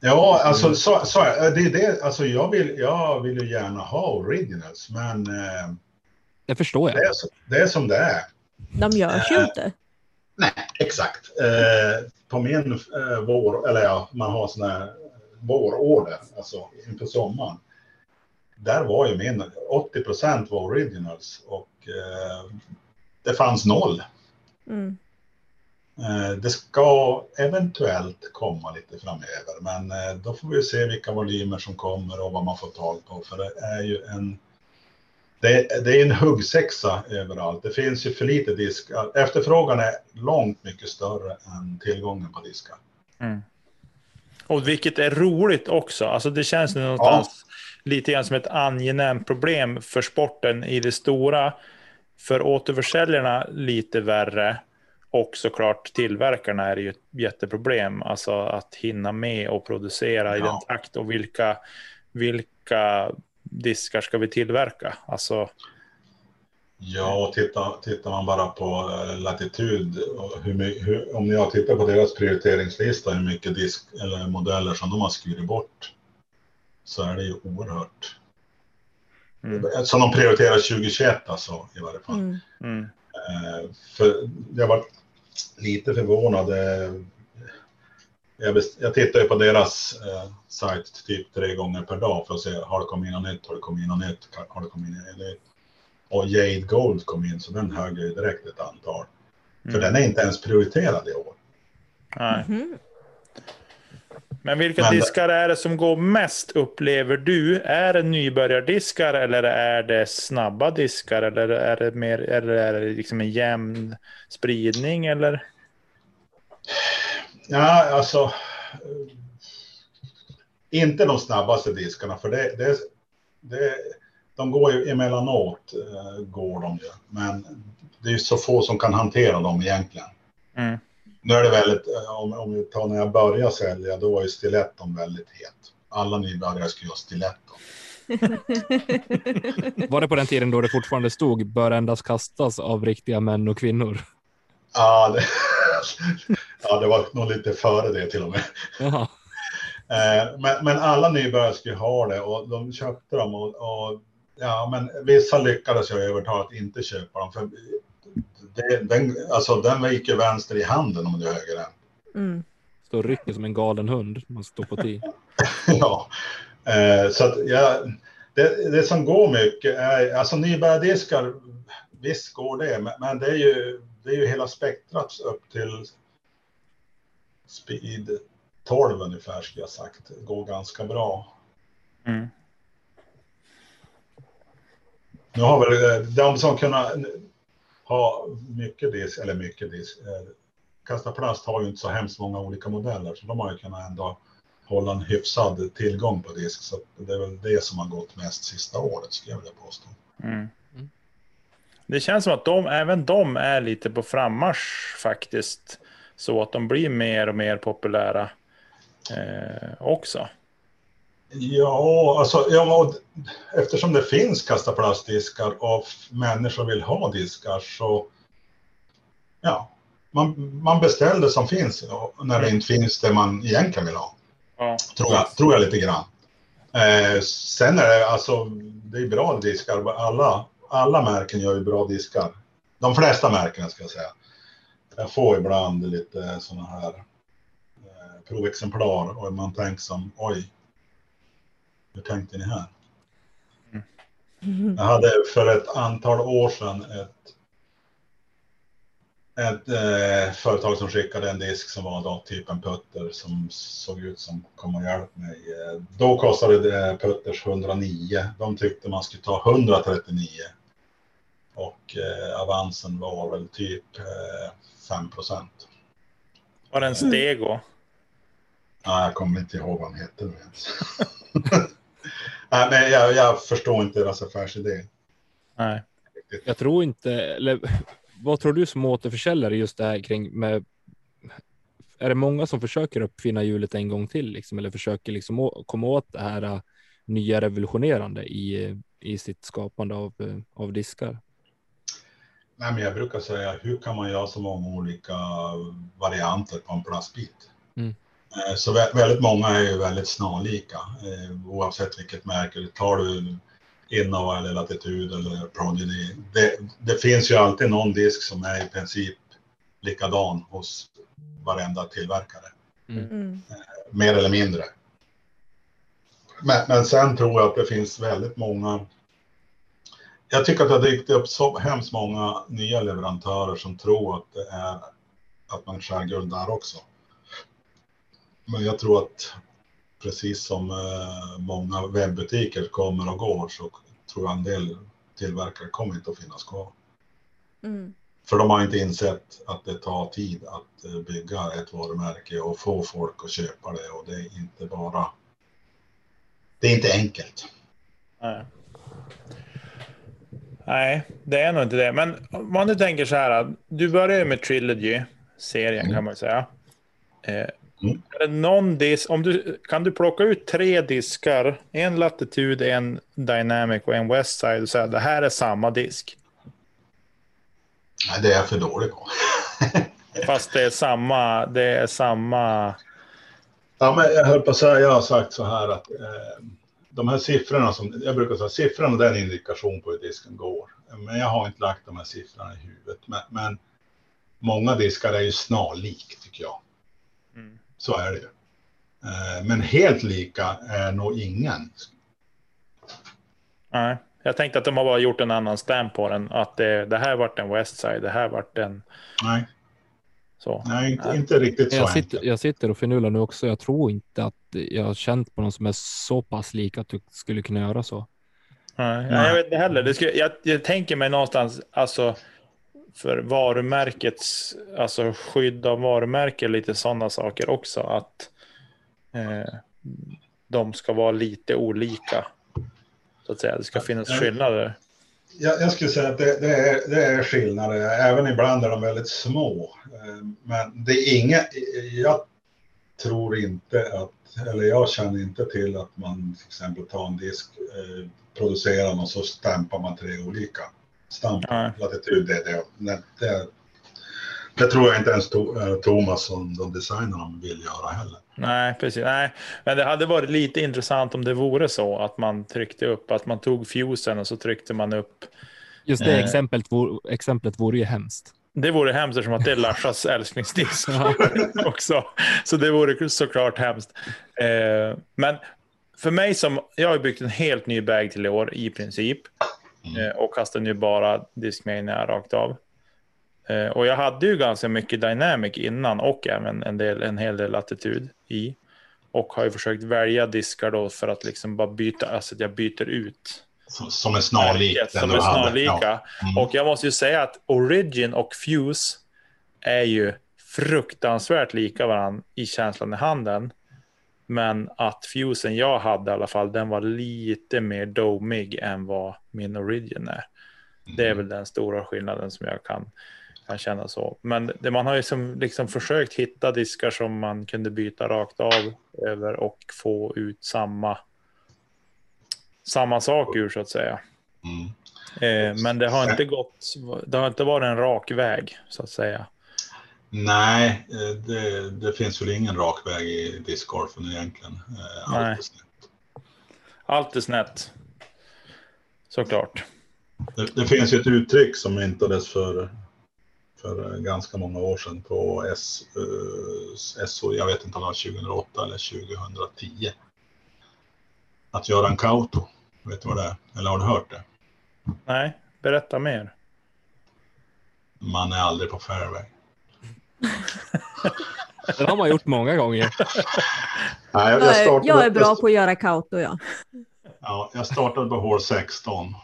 D: Ja, alltså så, så, är- det är det, alltså jag vill, jag vill ju gärna ha originals, men eh,
C: Det förstår
D: det,
C: jag.
D: är, så- det är som det är.
B: De görs ju inte.
D: Nej, exakt. På min vår, eller ja, man har sån här vårorder, alltså inför sommaren. Där var ju min, 80 procent var originals och eh, det fanns noll.
B: Mm.
D: Eh, Det ska eventuellt komma lite framöver, men eh, då får vi se vilka volymer som kommer och vad man får tag på. För det är ju en, det, det är en huggsexa överallt. Det finns ju för lite diskar. Efterfrågan är långt mycket större än tillgången på diskar.
E: Mm. Och vilket är roligt också. Alltså det känns någonstans lite grann som ett angenämt problem för sporten i det stora. För återförsäljarna lite värre. Och såklart tillverkarna är det ju ett jätteproblem. Alltså att hinna med och producera i
D: Ja.
E: den takt och vilka, vilka diskar ska vi tillverka? Alltså,
D: Ja, och titta, tittar man bara på eh, Latitud, och hur, hur, om jag tittar på deras prioriteringslista, hur mycket disk eller modeller som de har skurit bort, så är det ju oerhört.
E: mm,
D: Som de prioriterar 2021 alltså, i varje fall.
B: Mm.
E: mm,
D: Eh, för jag var lite förvånad. eh, Jag, best, jag tittar ju på deras eh, sajt typ tre gånger per dag för att se har det kommit in något nytt, har det kommit in något nytt, har det kommit in något nytt. Och Jade Gold kom in så den högg ju direkt ett antal. För
E: mm.
D: den är inte ens prioriterad i år.
E: Nej.
B: Mhm.
E: Men vilka
D: Men-
E: diskar är det som går mest upplever du? Är det nybörjardiskar eller är det snabba diskar? Eller är det, mer, eller är det liksom en jämn spridning? Eller?
D: Ja, alltså. eh, Inte de snabbaste diskarna för det, det, det de går ju emellanåt, eh, går de ju. Men det är ju så få som kan hantera dem egentligen.
E: Mm.
D: Nu är det väldigt, eh, om, om vi tar när jag började sälja, då var ju stiletton väldigt het. Alla nybörjare skulle ha stiletton. [laughs]
C: Var det på den tiden då det fortfarande stod bör endast kastas av riktiga män och kvinnor?
D: Ja, det, [laughs] ja, det var nog lite före det till och med.
C: Jaha.
D: Eh, men, men alla nybörjare skulle ha det och de köpte dem. Och, och, ja, men vissa lyckades jag övertala att inte köpa dem. För det, den, alltså, den gick ju vänster i handen om du är höger än.
B: Mm.
C: Står och rycker som en galen hund. Man står på tid. [laughs]
D: ja. Eh, så att, ja, det, det som går mycket är, alltså nybörjardiskar, visst går det, men, men det, är ju, det är ju hela spektrat upp till speed 12 ungefär skulle jag sagt. Det går ganska bra.
E: Mm.
D: Nu har väl eh, de som kunnat eh, ha mycket disk, eller mycket disk, eh, Kasta Plast har ju inte så hemskt många olika modeller, så de har ju kunnat ändå hålla en hyfsad tillgång på disk. Så det är väl det som har gått mest sista året, skulle jag vilja påstå.
E: Mm. Det känns som att de, även de är lite på frammarsch faktiskt. Så att de blir mer och mer populära eh, också.
D: Ja, alltså, ja, eftersom det finns Kasta Plastdiskar och människor vill ha diskar så ja, man, man beställer det som finns när det inte finns det man egentligen vill ha.
E: Ja.
D: Tror jag, tror jag lite grann. Eh, sen är det alltså, det är bra diskar. Alla, alla märken gör ju bra diskar. De flesta märken ska jag säga. Jag får ibland lite sådana här eh, provexemplar och man tänker som oj. Hur tänkte ni här? Jag hade för ett antal år sedan ett, ett eh, företag som skickade en disk som var då typ en putter som såg ut som kom och hjälp mig. Eh, Då kostade det putters 109. De tyckte man skulle ta 139. Och eh, avansen var väl typ eh, 5 procent.
E: Var det en stego?
D: Nej, jag kommer inte ihåg vad han hette nu ens. [laughs] [laughs] Nej, men jag, jag förstår inte deras affärsidé.
E: Nej.
D: riktigt.
C: Jag tror inte, eller vad tror du som återförsäljare just det här kring med är det många som försöker uppfinna hjulet en gång till liksom, eller försöker liksom å, komma åt det här uh, nya revolutionerande i, i sitt skapande av, uh, av diskar?
D: Nej, men jag brukar säga, hur kan man göra så många olika varianter på en plastbit?
C: Mm.
D: Eh, Så vä- väldigt många är ju väldigt snarlika, eh, oavsett vilket märke. Tar du Innova eller Latitude eller Prodigy. Det, det finns ju alltid någon disk som är i princip likadan hos varenda tillverkare,
B: Mm.
D: mer eller mindre. Men, men sen tror jag att det finns väldigt många jag tycker att det har dykt upp så hemskt många nya leverantörer som tror att det är att man skär guld där också. Men jag tror att precis som eh, många webbutiker kommer och går så tror jag en del tillverkare kommer inte att finnas kvar.
B: Mm.
D: För de har inte insett att det tar tid att eh, bygga ett varumärke och få folk att köpa det och det är inte bara. Det är inte enkelt.
E: Nej. Nej, det är nog inte det. Men om man nu tänker så här, du börjar med Trilogy-serien kan man säga.
D: Mm.
E: är någon disk, om du, kan du plocka ut tre diskar, en Latitude, en Dynamic och en Westside och säga det här är samma disk?
D: Nej, det är jag för dålig på. [laughs]
E: Fast det är samma, det är samma...
D: Ja, men jag höll på att säga, jag har sagt så här att eh, de här siffrorna som, jag brukar säga siffrorna det är en indikation på hur disken går. Men jag har inte lagt de här siffrorna i huvudet. Men, men många diskar är ju snarlik tycker jag. Så är det ju. Eh, men helt lika är nog ingen.
E: Nej, jag tänkte att de har bara gjort en annan stamp på den. Att det, det här vart en Westside, det här vart en
D: Nej,
E: så.
D: nej inte, inte riktigt så
C: Jag
D: enkelt.
C: sitter, jag sitter och förnular nu också. Jag tror inte att jag har känt på någon som är så pass lik att du skulle kunna göra så.
E: Nej,
D: Nej.
E: jag vet inte heller. Det skulle, jag, jag tänker mig någonstans, alltså för varumärkets, alltså skydd av varumärke, lite sådana saker också. Att eh, de ska vara lite olika. Så att säga, det ska finnas skillnader.
D: Jag, jag skulle säga att det, det, är, det är skillnader. Även ibland är de väldigt små. Eh, Men det är inget, jag tror inte att, eller jag känner inte till att man till exempel tar en disk, eh, producerar den och så stampar man tre olika. Stamp,
E: Nej.
D: latitud, det, det, det, det, det tror jag inte ens eh, Thomas som de designerna vill göra heller.
E: Nej, precis. Nej, men det hade varit lite intressant om det vore så att man tryckte upp, att man tog fusen och så tryckte man upp.
C: Just det
E: Eh.
C: exemplet, vore, exemplet vore ju hemskt.
E: Det vore hemskt eftersom att det är Larsas [laughs] älsklingsdisk. [laughs] Också. Så det vore såklart hemskt. Eh, men för mig som, jag har byggt en helt ny bag till i år i princip.
D: Mm.
E: Eh, och kastar nu bara Discmania rakt av. Eh, och jag hade ju ganska mycket Dynamic innan och även en, del, en hel del latitud i. Och har ju försökt välja diskar då för att liksom bara byta, alltså att jag byter ut.
D: Som, är snarlik
E: märket Som är snarlika.
D: Ja. Mm.
E: Och jag måste ju säga att Origin och Fuse är ju fruktansvärt lika varandra i känslan i handen. Men att Fusen jag hade i alla fall, den var lite mer domig än vad min Origin är. Det är väl den stora skillnaden som jag kan, kan känna så. Men det, man har ju som, liksom försökt hitta diskar som man kunde byta rakt av över och få ut samma, samma sak ur så att säga.
D: Mm.
E: Eh, men det har inte gått, det har inte varit en rak väg så att säga.
D: Nej, eh, det, det finns väl ingen rak väg i discgolfen egentligen. Eh, allt
E: Nej.
D: är snett.
E: Allt är snett. Såklart.
D: Det, det finns ju ett uttryck som myntades för, för eh, ganska många år sedan på S, SO, jag vet inte om det var 2008 eller 2010. Att göra en kauto. Vet du vad det är? Eller har du hört det?
E: Nej, berätta mer.
D: Man är aldrig på fairway. [laughs]
C: Det har man gjort många gånger.
D: Nej, jag,
B: Jag,
D: startade,
B: jag är bra på att göra kauto, ja.
D: Ja, jag startade på hål 16.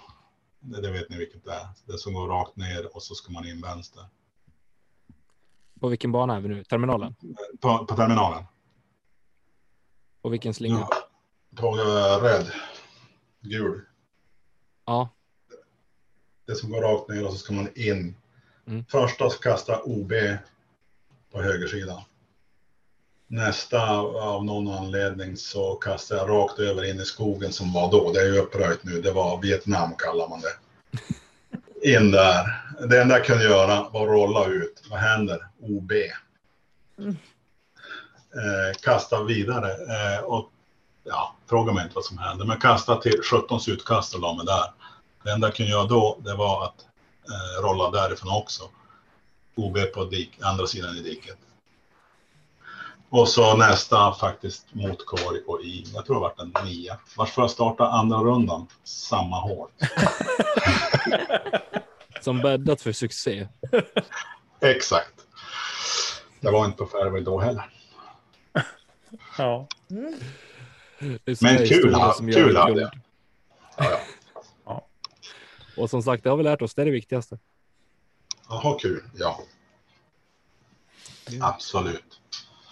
D: Det, det vet ni vilket det är. Det som går rakt ner och så ska man in vänster.
C: På vilken bana är vi nu? Terminalen?
D: På, på terminalen.
C: På vilken slinga?
D: Ja, på eh, röd. Gul.
C: Ja.
D: Det som går rakt ner och så ska man in.
C: Mm.
D: Första kasta OB på högersidan. Nästa av någon anledning så kastar jag rakt över in i skogen som var då. Det är ju uppröjt nu. Det var Vietnam kallar man det. In där. Det enda jag kunde göra var att rolla ut. Vad händer? OB.
B: Mm.
D: Eh, kasta vidare. Eh, och ja, fråga mig inte vad som hände. Men kasta till 17 utkast och la mig där. Det enda jag kunde göra då, det var att eh, rolla därifrån också. OB på dik, andra sidan i diket. Och så nästa faktiskt mot korg och i. Jag tror det var en nia. Vars får jag starta andra rundan? Samma hål. [laughs]
C: Som bäddat för succé. [laughs]
D: Exakt. Det var inte på fairway då heller. [laughs]
E: Ja.
C: Är
D: Men kul ha- kul hade jag. Ja, ja.
C: Och som sagt, det har vi lärt oss. Det är det viktigaste.
D: Jaha, kul. Ja. Absolut.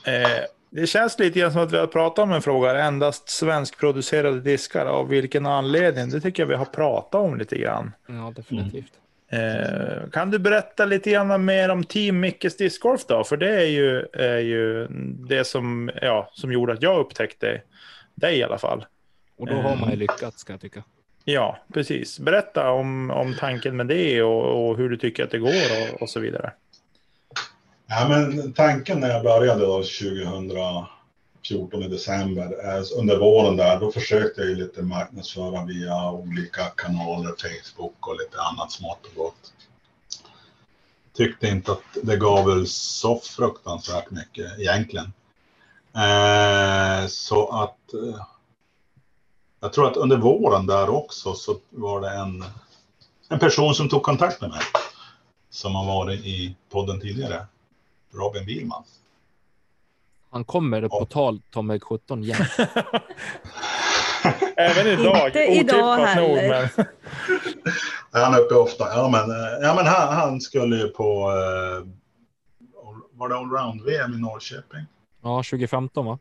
E: Eh, det känns lite grann som att vi har pratat om en fråga, endast svenskproducerade diskar. Av vilken anledning? Det tycker jag vi har pratat om lite grann.
C: Ja, definitivt.
E: Eh, kan du berätta lite grann mer om Team Mickes discgolf då? För det är ju, är ju det som, ja, som gjorde att jag upptäckte dig i alla fall.
C: Och då har man ju lyckats ska jag tycka.
E: Ja, precis. Berätta om, om tanken med det och, och hur du tycker att det går och, och så vidare.
D: Ja, men tanken när jag började då 2014 i december, eh, under våren där, då försökte jag ju lite marknadsföra via olika kanaler, Facebook och lite annat smått och gott. Tyckte inte att det gav väl så fruktansvärt mycket egentligen. Eh, så att eh, jag tror att under våren där också så var det en, en person som tog kontakt med mig. Som har varit i podden tidigare. Robin Wihlman.
C: Han kommer på tal Tommy 17 igen. [laughs]
E: Även idag.
B: Inte idag
E: otippat nog,
B: heller.
E: men- [laughs]
D: Han är uppe ofta. Ja, men, eh, ja, men han, han skulle ju på... Eh, var det allround-VM i Norrköping?
C: Ja, 2015 va?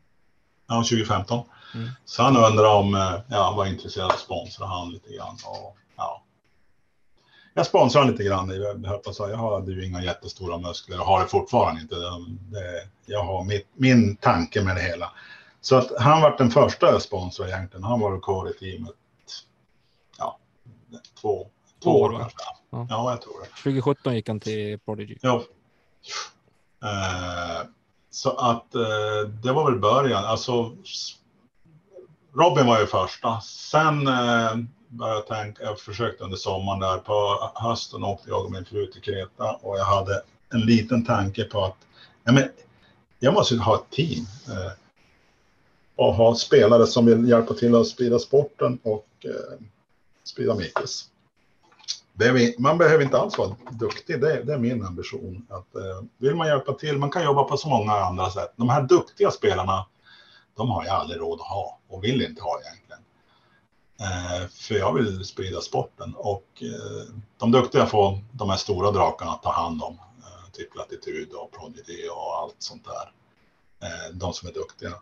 D: Ja, 2015.
C: Mm.
D: Så han undrar om eh, ja, han var intresserad av att sponsra han lite grann. Och, ja. Jag sponsrar lite grann. Jag, säga, jag hade ju inga jättestora muskler och har det fortfarande inte. Jag har mitt, min tanke med det hela. Så att han var den första jag sponsrade egentligen. Han var kvar i teamet. Ja, två, två år
C: år,
D: kanske.
C: Ja.
D: Ja. jag tror det.
C: 2017 gick han till Prodigy.
D: Ja. Eh, så att eh, det var väl början. Alltså, Robin var ju första. Sen eh, började jag tänka, jag försökte under sommaren där. På hösten åkte jag och min fru till Kreta och jag hade en liten tanke på att ja, men, jag måste ju ha ett team. Eh, och ha spelare som vill hjälpa till att sprida sporten och eh, sprida Mikis. Man behöver inte alls vara duktig, det, är- det är min ambition. Att, eh, vill man hjälpa till, man kan jobba på så många andra sätt. De här duktiga spelarna, de har jag aldrig råd att ha och vill inte ha egentligen. Eh, för jag vill sprida sporten och eh, de duktiga får de här stora drakarna att ta hand om. Eh, typ Latitud och Prodigy och allt sånt där. Eh, de som är duktiga.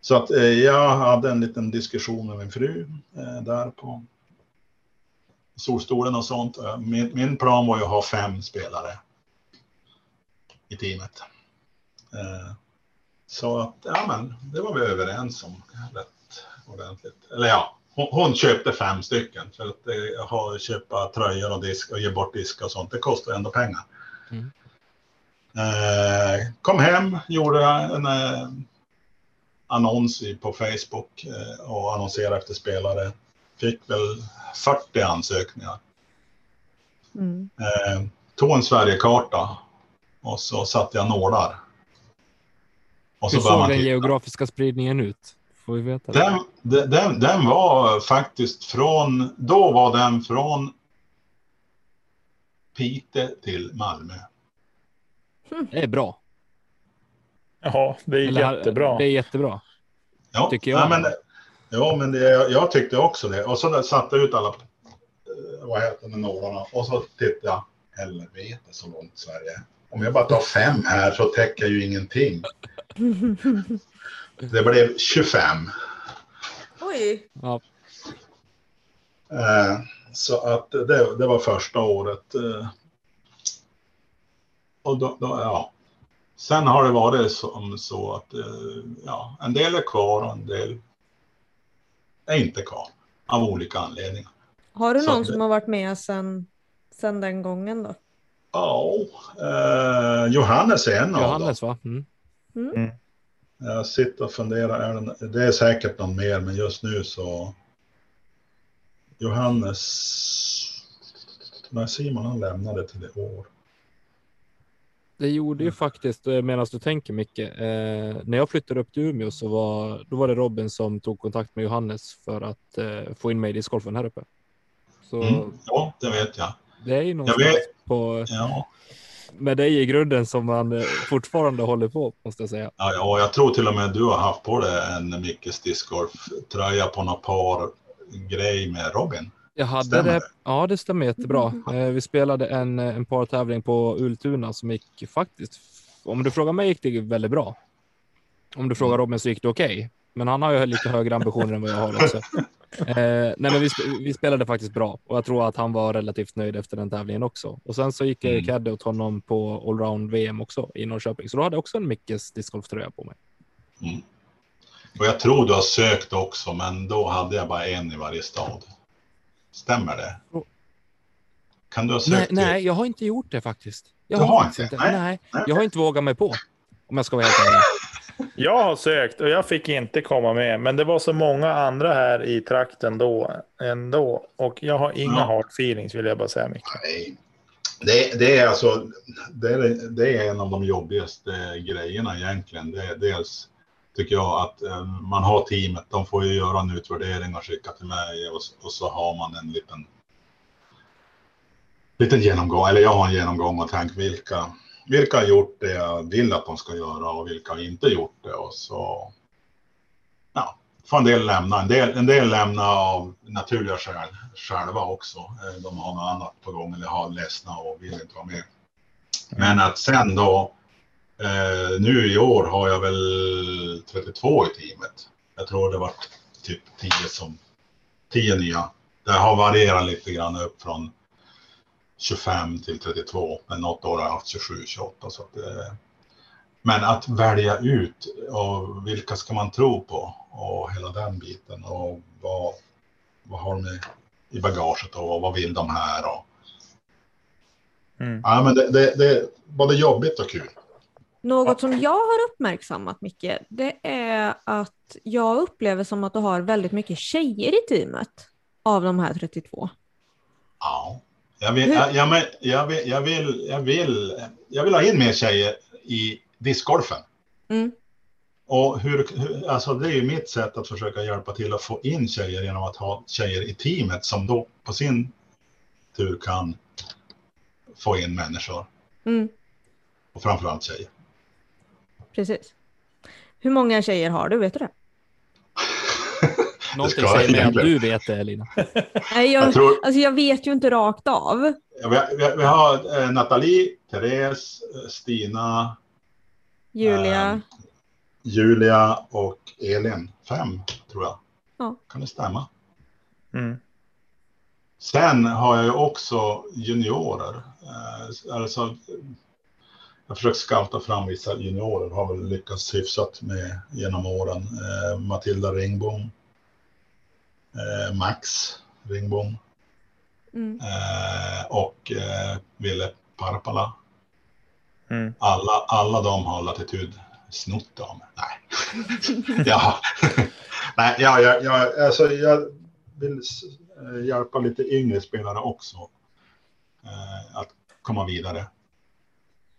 D: Så att eh, jag hade en liten diskussion med min fru eh, där på solstolen och sånt. Eh, min, min plan var ju att ha fem spelare i teamet. Eh, så att, ja men, det var vi överens om rätt ordentligt. Eller ja, hon, hon köpte fem stycken. För att eh, ha, köpa tröjor och disk och ge bort disk och sånt, det kostar ändå pengar.
C: Mm.
D: Eh, kom hem, gjorde en eh, annons i- på Facebook eh, och annonserade efter spelare. Fick väl 40 ansökningar.
B: Mm.
D: Eh, tog en Sverigekarta och så satte jag nålar. Och
C: Hur
D: så började
C: såg
D: man
C: den geografiska spridningen ut? Får vi veta det?
D: Den, den- den, den var faktiskt från, då var den från Piteå till Malmö.
C: Det är bra.
E: Ja, det är
C: Eller,
E: jättebra.
C: Det är jättebra.
D: Ja,
C: Tycker jag.
D: Nej, men, ja, men det, jag, jag tyckte också det. Och så satte jag ut alla, eh, vad heter det, nålarna. Och så tittade jag, helvete så långt Sverige. Om jag bara tar fem här så täcker jag ju ingenting. [laughs] Det blev 25.
B: Oj.
C: Ja,
D: Eh, så att det, det var första året. Eh, och då, då, ja. Sen har det varit som så att eh, ja, en del är kvar och en del är inte kvar. Av olika anledningar.
B: Har du någon
D: det-
B: som har varit med sedan sen den gången då?
D: Ja, eh, Johannes är en av dem.
C: Johannes va? Mm.
D: Jag sitter och funderar, är det, det är säkert någon mer, men just nu så... Johannes... Nej, Simon han lämnade till i år.
C: Det gjorde ju faktiskt, eh, medan du tänker mycket, eh, när jag flyttade upp till Umeå så var, då var det Robin som tog kontakt med Johannes för att eh, få in mig i discgolfen här uppe. Så
D: Mm, ja, det vet jag.
C: det är ju någonstans
D: vet.
C: på,
D: Ja,
C: med dig i grunden som man eh, fortfarande håller på, måste jag säga.
D: ja, ja, jag tror till och med du har haft på dig en Mickes discgolf-tröja på några par grej med Robin.
C: Jag hade
D: Stämmer
C: det. Ja, det stämmer jättebra. Eh, vi spelade en, en partävling på Ultuna som gick faktiskt. Om du frågar mig gick det väldigt bra. Om du frågar Robin så gick det okej. Men han har ju lite högre ambitioner än vad jag har också. [laughs] nej, men vi, vi, spelade faktiskt bra och jag tror att han var relativt nöjd efter den tävlingen också. Och sen så gick jag mm. caddy åt honom på allround VM också i Norrköping, så då hade jag också en Mickes discgolftröja på mig.
D: Mm. Och jag tror du har sökt också, men då hade jag bara en i varje stad. Stämmer det? Kan du ha sökt?
C: Nej, nej jag har inte gjort det faktiskt. Jag
D: du har, har inte? inte.
C: Nej. nej. jag har inte vågat mig på. Om jag ska vara helt ärlig.
E: Jag har sökt och jag fick inte komma med, men det var så många andra här i trakten då ändå. Och jag har inga ja. hard feelings vill jag bara säga Micke. Nej.
D: Det, det, är alltså, det är, det är en av de jobbigaste grejerna egentligen. Det är dels tycker jag att eh, man har teamet, de får ju göra en utvärdering och skicka till mig och, och så har man en liten liten genomgång, eller jag har en genomgång och tänker vilka, vilka har gjort det jag vill att de ska göra och vilka har inte gjort det och så ja, får en del lämna. En del, en del lämna av naturliga skäl själva också. Eh, de har något annat på gång eller har ledsna och vill inte vara med. Men att sen då Eh, nu i år har jag väl 32 i teamet. Jag tror det var typ 10 som 10 nya. Det har varierat lite grann upp från 25 till 32, men något år har jag haft 27, 28. Så att, eh, men att välja ut och vilka ska man tro på och hela den biten och vad, vad har de i bagaget och vad vill de här? Och... Mm. Ja, men det, det, det är både jobbigt och kul.
B: Något som jag har uppmärksammat mycket, det är att jag upplever som att du har väldigt mycket tjejer i teamet av de här 32.
D: Ja, jag vill, jag, jag, jag, vill, jag, vill, jag, vill, jag vill ha in mer tjejer i discgolfen. Mm. Och hur, alltså det är ju mitt sätt att försöka hjälpa till att få in tjejer genom att ha tjejer i teamet som då på sin tur kan få in människor. Mm. Och framförallt tjejer.
B: Precis. Hur många tjejer har du? Vet du det?
C: Någonting säger mig att du vet det, Lina.
B: Nej, jag, jag, tror... alltså jag vet ju inte rakt av.
D: Ja, vi, har, vi har eh, Nathalie, Therese, eh, Stina,
B: Julia. Eh,
D: Julia och Elin. Fem, tror jag. Ja. Kan det stämma? Mm. Sen har jag ju också juniorer. Eh, alltså, jag försökt scouta fram vissa juniorer, har väl lyckats hyfsat med genom åren. Eh, Matilda Ringbom, Max Ringbom mm. eh, och eh, Ville Parpala. Mm. Alla, alla de har latitud snott av mig. Nej, [laughs] ja. [laughs] Nej, ja, jag, jag, alltså, jag vill eh, hjälpa lite yngre spelare också eh, att komma vidare.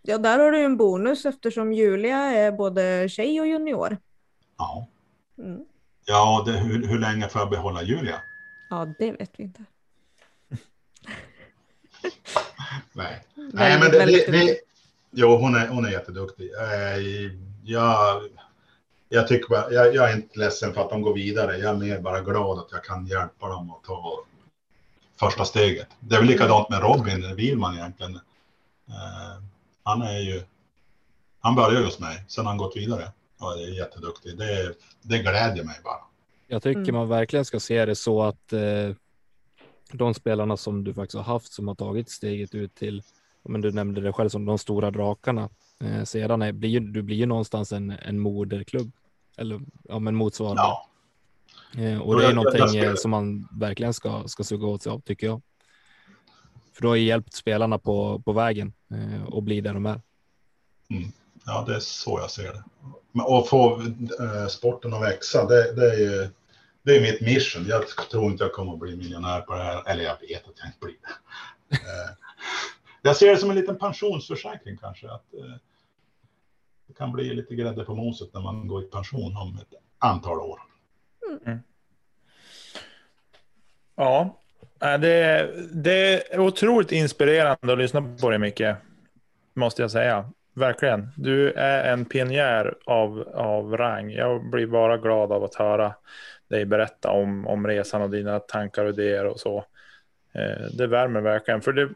B: Ja, där har du en bonus eftersom Julia är både tjej och junior.
D: Ja. Mm. Ja, det, hur, hur länge får jag behålla Julia?
B: Ja, det vet vi inte. [laughs]
D: Nej. Nej, men det, det, det, jo, hon är, hon är jätteduktig. Eh, jag, jag, tycker bara, jag, jag, är inte ledsen för att de går vidare. Jag är mer bara glad att jag kan hjälpa dem att ta första steget. Det är väl likadant med Robin Wilman egentligen. Eh, han är ju, han började hos mig, sen har han gått vidare och är jätteduktig. Det, det glädjer mig bara.
C: Jag tycker mm. man verkligen ska se det så att eh, de spelarna som du faktiskt har haft som har tagit steget ut till, men du nämnde det själv som de stora drakarna, eh, sedan är, blir, du blir ju någonstans en, en moderklubb eller ja, men motsvarande. Ja. Eh, och det är någonting eh, som man verkligen ska, ska suga åt sig av tycker jag. För du har ju hjälpt spelarna på, på vägen eh, och bli där de är.
D: Mm. Ja, det är så jag ser det. Och få eh, sporten att växa, det, det, är ju det är mitt mission. Jag tror inte jag kommer att bli miljonär på det här, eller jag vet att jag inte blir det. Eh, jag ser det som en liten pensionsförsäkring kanske. Att, eh, det kan bli lite grädde på moset när man går i pension om ett antal år. Mm.
E: Ja, det, det är otroligt inspirerande att lyssna på dig, Micke. Måste jag säga. Verkligen. Du är en pionjär av, av rang. Jag blir bara glad av att höra dig berätta om, om resan och dina tankar och idéer och så. Eh, det värmer verkligen. För det,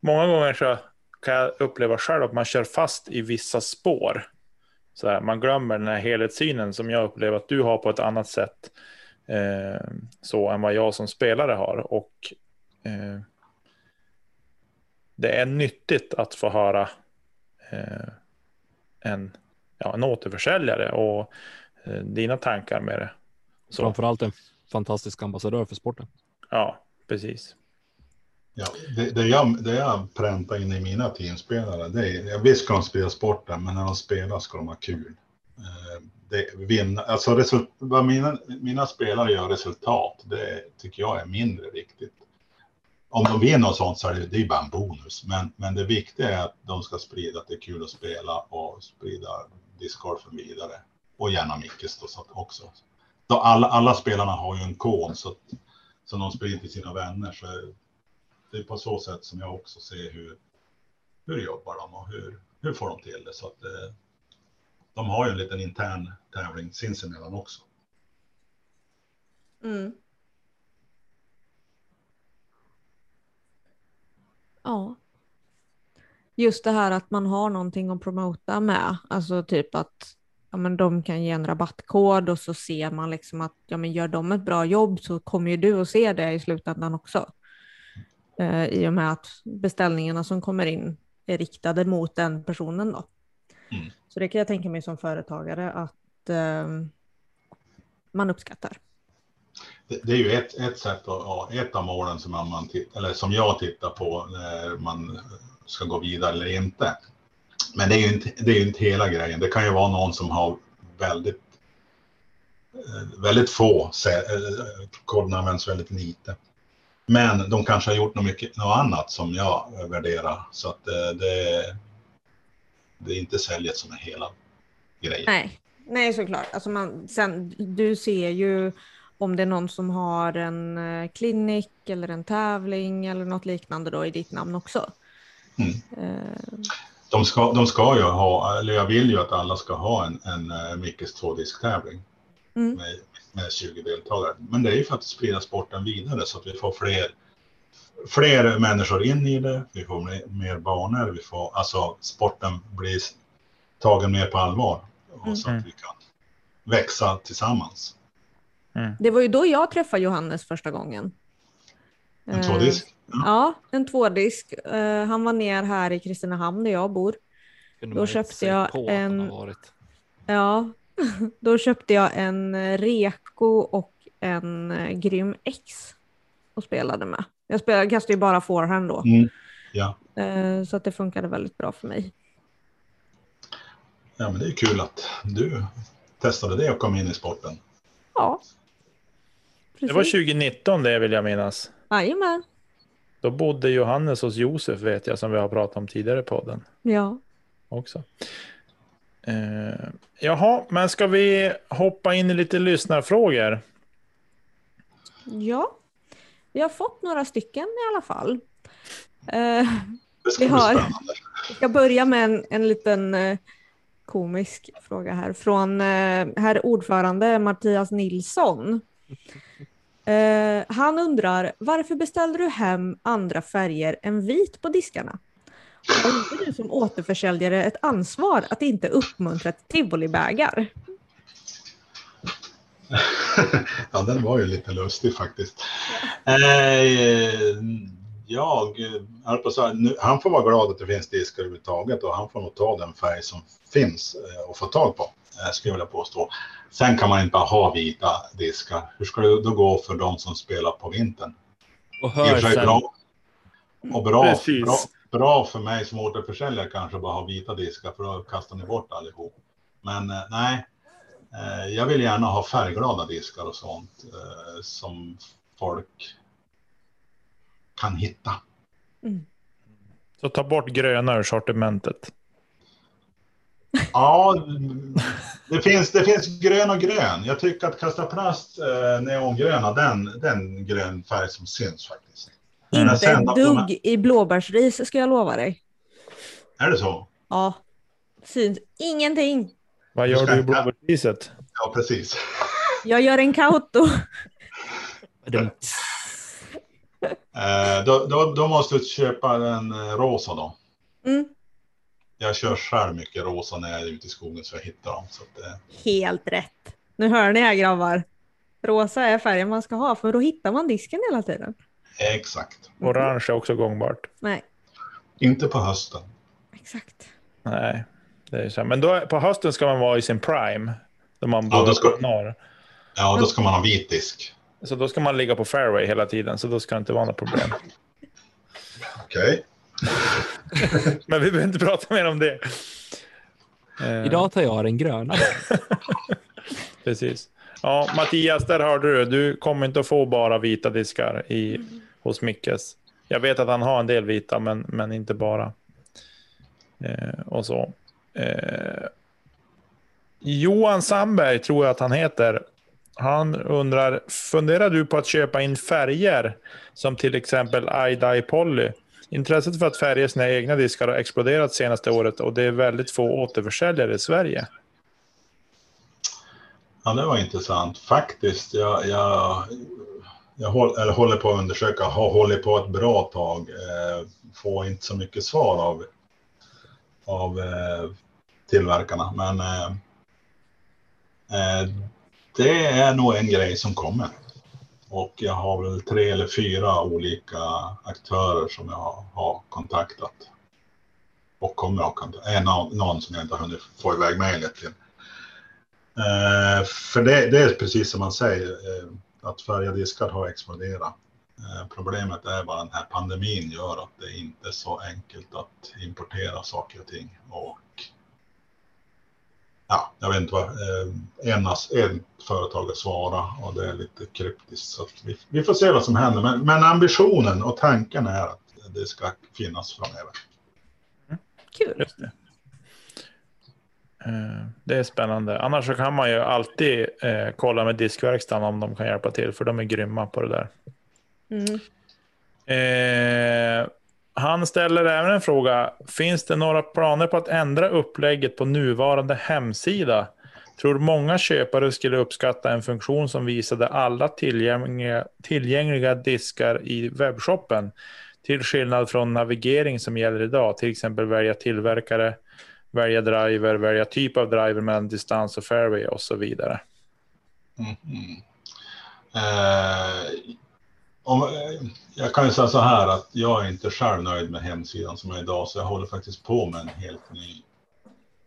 E: många gånger så kan jag uppleva själv att man kör fast i vissa spår. Så här, man glömmer den här helhetssynen som jag upplever att du har på ett annat sätt. eh, så än vad jag som spelare har. Och eh, det är nyttigt att få höra en, ja, en återförsäljare och eh, dina tankar med det.
C: Så. Framförallt en fantastisk ambassadör för sporten.
E: Ja, precis.
D: Ja, det, det, jag, det jag präntar in i mina teamspelare, det är, visst ska de spela sporten, men när de spelar ska de ha kul. Eh, det, vinna, alltså result, vad mina, mina spelare gör resultat, det tycker jag är mindre viktigt. Om de vinner och sånt så är det, det är bara en bonus, men, men det viktiga är att de ska sprida att det är kul att spela och sprida discgolfen vidare. Och gärna Mickes då, så också. Då alla, alla spelarna har ju en kod så att, som de sprider till sina vänner. Så det är på så sätt som jag också ser hur, hur jobbar de och hur, hur får de till det. Så att, eh, de har ju en liten intern tävling sinsemellan också.
B: Mm. Ja. Just det här att man har någonting att promota med, alltså typ att ja, men de kan ge en rabattkod och så ser man liksom att ja, men gör de ett bra jobb så kommer ju du att se det i slutändan också. Eh, I och med att beställningarna som kommer in är riktade mot den personen då. Mm. Så det kan jag tänka mig som företagare att eh, man uppskattar.
D: Det, det, är ju ett, ett sätt, att, ett av målen som, man, eller som jag tittar på när man ska gå vidare eller inte. Men det är ju inte, det är inte hela grejen. Det kan ju vara någon som har väldigt, eh, väldigt få, eh, koderna används väldigt lite. Men de kanske har gjort något, mycket, något annat som jag värderar. Så att det, det, det är inte säljet som är hela grejen.
B: Nej, Nej såklart. Alltså man, sen, du ser ju om det är någon som har en eh, klinik eller en tävling eller något liknande då i ditt namn också. Mm.
D: Uh. De, ska, de ska ju ha, eller jag vill ju att alla ska ha en, en uh, Mickes tvådisktävling mm. med, med 20 deltagare. Men det är ju för att sprida sporten vidare så att vi får fler, fler människor in i det, vi får mer, mer banor, vi får, alltså sporten blir tagen mer på allvar och mm. så att vi kan växa tillsammans.
B: Mm. Det var ju då jag träffade Johannes första gången.
D: En tvådisk?
B: Ja, ja en tvådisk. Uh, han var ner här i Kristinehamn där jag bor. Då köpte jag en... Ja, [laughs] då köpte jag en Reko och en eh, Grym X och spelade med. Jag spelade, kastade ju bara forehand då. Mm.
D: Ja.
B: Så att det funkade väldigt bra för mig.
D: Ja, men det är kul att du testade det och kom in i sporten.
B: Ja,
E: Precis. Det var 2019 det vill jag minnas.
B: Jajamän.
E: Då bodde Johannes hos Josef vet jag som vi har pratat om tidigare i podden.
B: Ja.
E: Också. Eh, jaha, men ska vi hoppa in i lite lyssnarfrågor?
B: Ja, vi har fått några stycken i alla fall. Eh, vi har, vi ska börja med en, en liten eh, komisk fråga här från eh, herr ordförande Mattias Nilsson. Uh, [laughs] han undrar, varför beställde du hem andra färger än vit på diskarna? Har inte du som återförsäljare ett ansvar att inte uppmuntra till tivolibägar? [laughs]
D: ja, den var ju lite lustig faktiskt. Eh, jag, på han får vara glad att det finns diskar överhuvudtaget och han får nog ta den färg som finns eh, och få tag på, skulle jag vilja påstå. Sen kan man inte bara ha vita diskar. Hur ska det då gå för de som spelar på vintern?
C: Och hörseln.
D: Bra, och bra, bra, bra för mig som återförsäljare kanske bara ha vita diskar för då kastar ni bort allihop. Men eh, nej, eh, jag vill gärna ha färgglada diskar och sånt eh, som folk kan hitta. Mm.
E: Så ta bort gröna ur sortimentet.
D: Ja, det finns, det finns grön och grön. Jag tycker att Kasta Plast eh, neongröna, den, den grön färg som syns faktiskt.
B: Inte ett dugg här... i blåbärsris ska jag lova dig.
D: Är det så?
B: Ja, syns ingenting.
E: Vad gör du, du i blåbärsriset?
D: Ja, precis.
B: Jag gör en kauto.
D: eh, då, då, då, måste du köpa en eh, rosa då. Mm jag kör själv mycket rosa när jag är ute i skogen så jag hittar dem. Så att,
B: Helt rätt. Nu hör ni här grabbar. Rosa är färgen man ska ha för då hittar man disken hela tiden.
D: Exakt.
E: Orange är också gångbart.
B: Nej,
D: Inte på hösten.
B: exakt.
E: Nej, det är så. Men då, på hösten ska man vara i sin prime. Då man
D: Ja, då ska-
E: norr.
D: Ja, då ska man ha vit disk.
E: Så då ska man ligga på fairway hela tiden, så då ska det inte vara något problem.
D: Okej. [laughs]
E: Men vi behöver inte prata mer om det. Eh,
C: Idag tar jag den gröna. [laughs]
E: Precis. Ja, Mattias, där hörde du. Du kommer inte att få bara vita diskar i, hos Mickes. Jag vet att han har en del vita, men, men inte bara. Eh, och så. Eh, Johan Sandberg tror jag att han heter. Han undrar, funderar du på att köpa in färger som till exempel iDye Poly? Intresset för att färga sina egna diskar har exploderat senaste året och det är väldigt få återförsäljare i Sverige.
D: Ja, det var intressant. Faktiskt, jag, jag, jag håll, eller håller på att undersöka, har hållit på ett bra tag. Eh, får inte så mycket svar av, av eh, tillverkarna, men eh, eh, det är nog en grej som kommer. Och jag har väl tre eller fyra olika aktörer som jag har, kontaktat. Och kommer att kontakta. En, eh, av- någon som jag inte har hunnit få iväg mejlet till. Eh, för det, det är precis som man säger, eh, att färga diskar har exploderat. Eh, problemet är bara den här pandemin gör att det inte är så enkelt att importera saker och ting. Och ja, jag vet inte vad, eh, en, en företag har svarat och det är lite kryptiskt. Så vi, vi får se vad som händer. Men, men ambitionen och tanken är att det ska finnas framöver.
B: Kul.
E: Just det. Eh, Det är spännande. Annars så kan man ju alltid eh, kolla med diskverkstan om de kan hjälpa till, för de är grymma på det där.
B: Mm.
E: Eh, han ställer även en fråga. Finns det några planer på att ändra upplägget på nuvarande hemsida? Tror många köpare skulle uppskatta en funktion som visade alla tillgängliga, tillgängliga diskar i webbshoppen. Till skillnad från navigering som gäller idag. Till exempel välja tillverkare, välja driver, välja typ av driver mellan distans och fairway och så vidare.
D: Mm -hmm. uh, om, eh, jag kan ju säga så här att jag är inte själv nöjd med hemsidan som är idag, så jag håller faktiskt på med en helt ny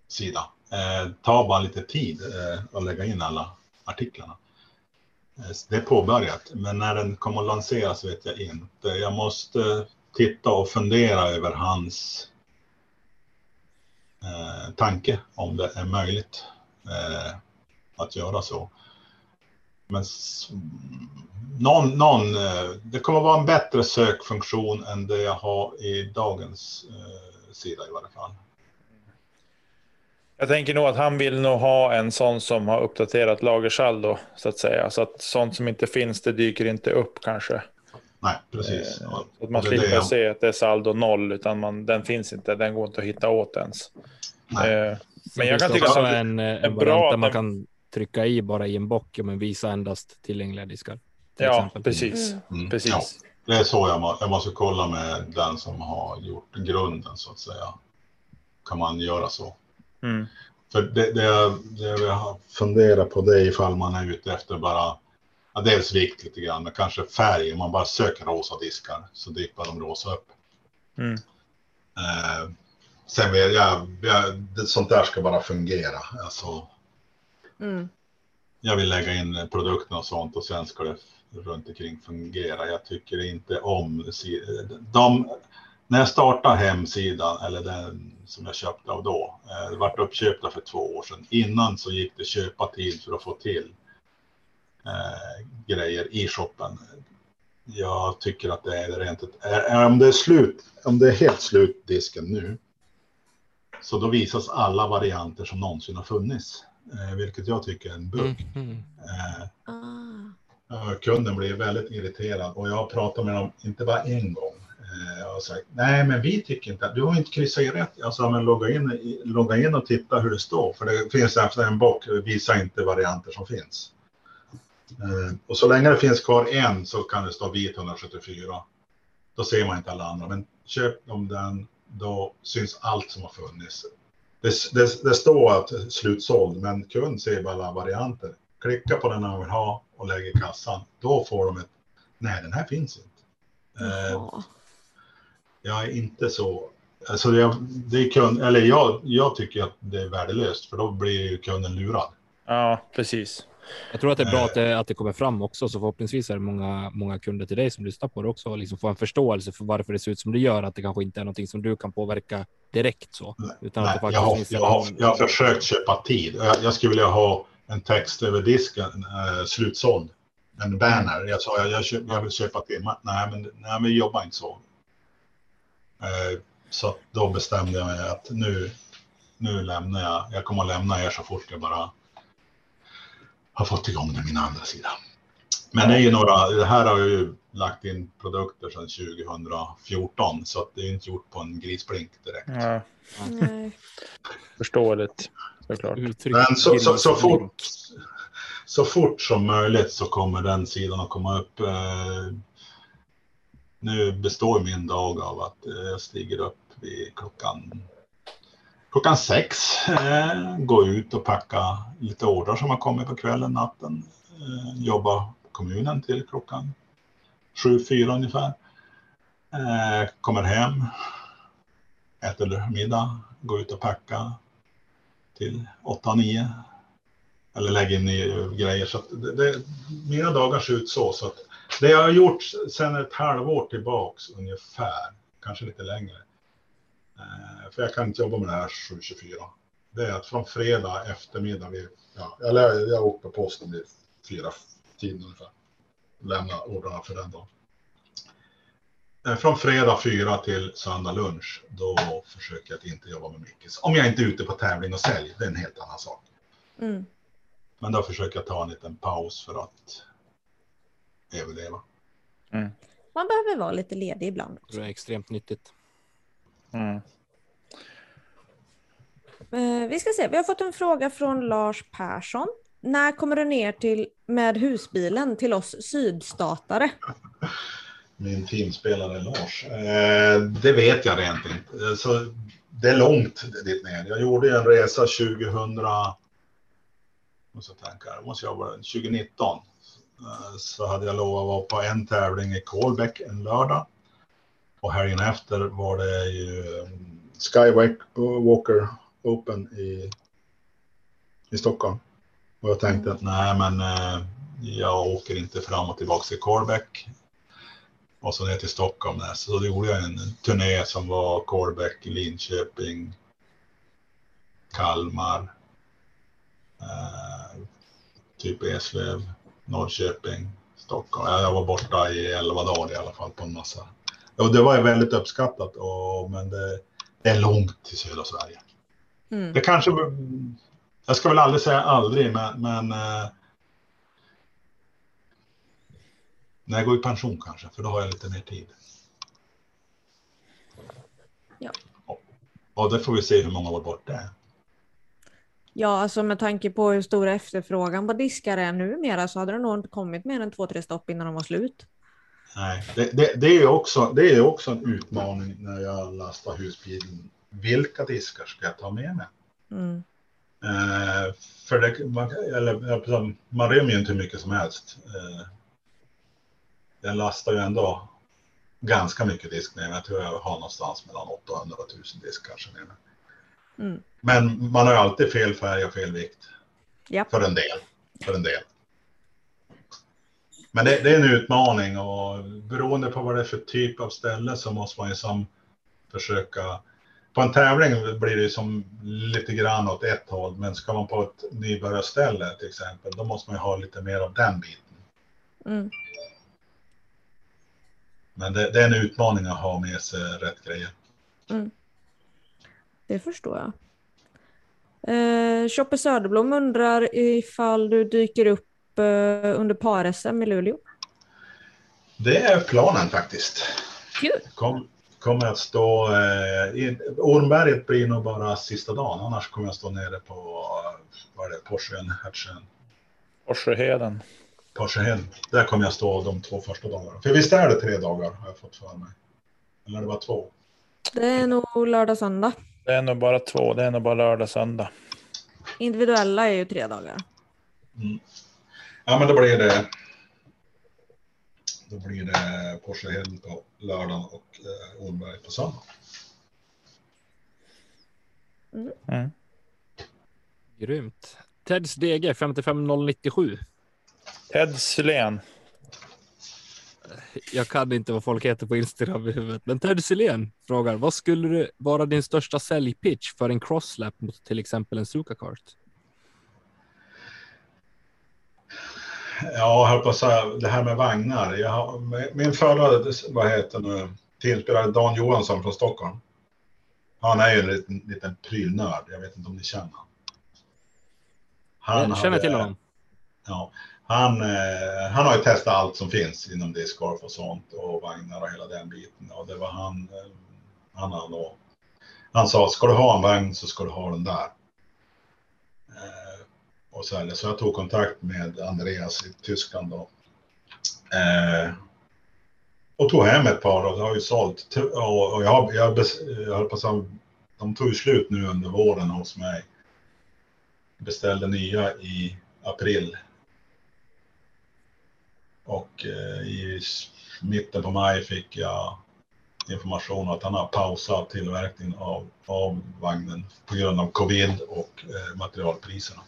D: sida. Eh, tar bara lite tid eh, att lägga in alla artiklarna. Eh, det är påbörjat, men när den kommer att lanseras vet jag inte. Jag måste titta och fundera över hans eh, tanke om det är möjligt eh, att göra så. Men någon, någon, eh, det kommer vara en bättre sökfunktion än det jag har i dagens eh, sida i varje fall.
E: Jag tänker nog att han vill nog ha en sån som har uppdaterat lagersaldo så att säga. Så att sånt som inte finns, det dyker inte upp kanske.
D: Nej, precis.
E: Eh, Så att man
D: det
E: slipper
D: jag-
E: se att det är saldo noll, utan man, den finns inte. Den går inte att hitta åt ens.
D: Nej.
E: Eh, Men jag kan tycka att det
C: en, eh,
E: är
C: en
E: bra
C: där
E: att
C: man kan trycka i bara i en bock, men visa endast tillgängliga diskar. till
E: Ja,
C: exempel.
E: precis.
B: Mm.
D: Mm,
E: precis.
D: ja. Det är så jag, må, jag måste kolla med den som har gjort grunden så att säga. Kan man göra så?
E: Mm.
D: För det, det, jag- det jag har funderat på det är ifall man är ute efter bara, ja, dels vikt lite grann, men kanske färg. Om man bara söker rosa diskar så dyker de rosa upp.
E: Mm.
D: Eh, sen vill jag, jag, det, sånt där ska bara fungera. Alltså,
B: Mm.
D: jag vill lägga in produkten och sånt och sen ska det runt omkring fungera. Jag tycker inte om de, när jag startade hemsidan, eller den som jag köpte av då, eh, vart uppköpta för två år sedan. Innan så gick det köpa tid för att få till eh, grejer i shoppen. Jag tycker att det är rent ett, är, om det är slut, om det är helt slut disken nu, så då visas alla varianter som någonsin har funnits, vilket jag tycker är en bugg.
C: Mhm.
D: Eh,
B: Ah.
D: Eh, Kunden blir väldigt irriterad och jag har pratat med dem, inte bara en gång. Eh, Jag har sagt, nej men vi tycker inte, du har inte kryssat i rätt. Jag sa, men logga in, logga in och titta hur det står. För det finns efter en bock, visa inte varianter som finns. Eh, Och så länge det finns kvar en så kan det stå vit 174. Då ser man inte alla andra. Men köp om den, då syns allt som har funnits. Det, det, det står att slutsåld, men kund ser bara alla varianter. Klicka på den han vill ha och lägger i kassan, då får de ett, nej den här finns inte. Eh, jag är inte så, alltså jag, det är kund, eller jag, jag tycker att det är värdelöst för då blir ju kunden lurad.
E: Ja, precis.
C: Jag tror att det är bra
D: Eh.
C: att det, att det kommer fram också, så förhoppningsvis är det många, många kunder till dig som lyssnar på det också och liksom får en förståelse för varför det ser ut som det gör, att det kanske inte är någonting som du kan påverka direkt så, utan
D: Nej, jag, har, jag, har, jag har försökt köpa tid. Jag, jag skulle vilja ha en text över disken, eh, slutsåld. En banner. Jag sa jag, jag, köp, jag vill köpa tid. Men, nej, men, nej, men vi jobbar inte så. Eh, så då bestämde jag mig att nu, nu lämnar jag. Jag kommer att lämna er så fort jag bara har fått igång det min andra sida. Men det är ju några, det här har jag ju lagt in produkter sedan 2014 så att det är inte gjort på en grisblink direkt.
E: Ja,
B: Nej.
E: förståeligt såklart.
C: uttryck.
D: Men så, så, så, fort, så fort som möjligt så kommer den sidan att komma upp. Eh, nu består min dag av att eh, jag stiger upp vid klockan, klockan sex, eh, ut och packa lite ordrar som har kommit på kvällen, natten. Eh, på kommunen till klockan sju, fyra ungefär. Eh, kommer hem, äter middag, går ut och packar till 8-9. Eller lägger in grejer. Så att det, det, mina dagar ser ut så. så att det jag har gjort sedan ett halvår tillbaks ungefär, kanske lite längre. Eh, för jag kan inte jobba med det här 7-24. Det är att från fredag eftermiddag, vid, ja, jag, jag åker på posten vid fyra tiden ungefär. Lämna ordrarna för den dagen. Eh, Från fredag fyra till söndag lunch, då försöker jag att inte jobba med mycket. Om jag inte är ute på tävling och sälj, det är en helt annan sak.
B: Mm.
D: Men då försöker jag ta en liten paus för att överleva.
B: Man behöver vara lite ledig ibland.
C: Det är extremt nyttigt.
E: Mm.
B: Eh, vi ska se, vi har fått en fråga från Lars Persson. När kommer du ner till, med husbilen till oss sydstatare?
D: Min teamspelare Lars. Eh, det vet jag rent inte. Eh, Så det är långt dit ner. Jag gjorde en resa 2000. Måste jag tänka, måste jag vara 2019. Eh, Så hade jag lovat att vara på en tävling i Kolbäck en lördag. Och helgen efter var det ju um, Skywalker uh, Open i, i Stockholm. Och jag tänkte att nej, men eh, jag åker inte fram och tillbaka till Kolbäck och så ner till Stockholm. Där. Så då gjorde jag en turné som var Kolbäck, Linköping, Kalmar, eh, typ Eslöv, Norrköping, Stockholm. Jag var borta i 11 dagar i alla fall på en massa. Och det var väldigt uppskattat, och, men det, det är långt till södra Sverige.
B: Mm.
D: Det kanske, jag ska väl aldrig säga aldrig, men, men eh, när jag går i pension kanske, för då har jag lite mer tid.
B: Ja.
D: Och, och det får vi se hur många år bort det är.
B: Ja, alltså med tanke på hur stor efterfrågan på diskar är numera så hade det nog inte kommit mer än två, tre stopp innan de var slut.
D: Nej, det, det, det är också, det är också en utmaning när jag lastar husbilen. Vilka diskar ska jag ta med mig?
B: Mm.
D: Eh, för det, man, eller, man rymmer ju inte hur mycket som helst. Eh, jag lastar ju ändå ganska mycket disk mig. Jag tror jag har någonstans mellan 800 och 1000 disk kanske mig.
B: Mm.
D: Men man har ju alltid fel färg och fel vikt.
B: Ja.
D: För en del. För en del. Men det, det är en utmaning och beroende på vad det är för typ av ställe så måste man ju som försöka. På en tävling blir det ju som lite grann åt ett håll, men ska man på ett nybörjarställe till exempel, då måste man ju ha lite mer av den biten.
B: Mm.
D: Men det, det är en utmaning att ha med sig rätt grejer.
B: Det förstår jag. Eh, Choppe Söderblom undrar ifall du dyker upp under par-SM i Luleå.
D: Det är planen faktiskt.
B: Kul!
D: Kom, kommer att stå, eh, i, Ormberget blir nog bara sista dagen, annars kommer jag stå nere på, eh, vad är det, Porschen, Hertsön,
E: Forsöheden.
D: Porschehed. Där kommer jag stå de två första dagarna. För visst är det tre dagar har jag fått för mig. Eller det var två.
B: Det är nog lördag, söndag.
E: Det är nog bara två. Det är nog bara lördag, söndag.
B: Individuella är ju tre dagar.
D: Ja, men då blir det. Då blir det Porsche Hill på lördagen och eh, Ornberg på söndag.
E: Mm.
C: Grymt. Teds DG 55097.
E: Ted Sylén.
C: Jag kan inte vad folk heter på Instagram i huvudet, men Ted Silén frågar vad skulle vara din största säljpitch för en crosslap mot till exempel en Suka kart?
D: Ja, jag höll på att säga det här med vagnar. Jag min förra, vad heter nu, teamspelare Dan Johansson från Stockholm. Han är ju en liten, liten prylnörd. Jag vet inte om ni känner honom.
C: Jag känner till honom.
D: Ja, han, eh, han har ju testat allt som finns inom discgolf och sånt och vagnar och hela den biten. Och det var han, eh, han, han, då, han sa, ska du ha en vagn så ska du ha den där. Och så, så jag tog kontakt med Andreas i Tyskland då. Eh, och tog hem ett par och det har ju sålt. Och, och jag, jag, jag höll på att de tog ju slut nu under våren hos mig. Beställde nya i april och eh, i mitten på maj fick jag information att han har pausat tillverkningen av, av vagnen på grund av covid och eh, materialpriserna.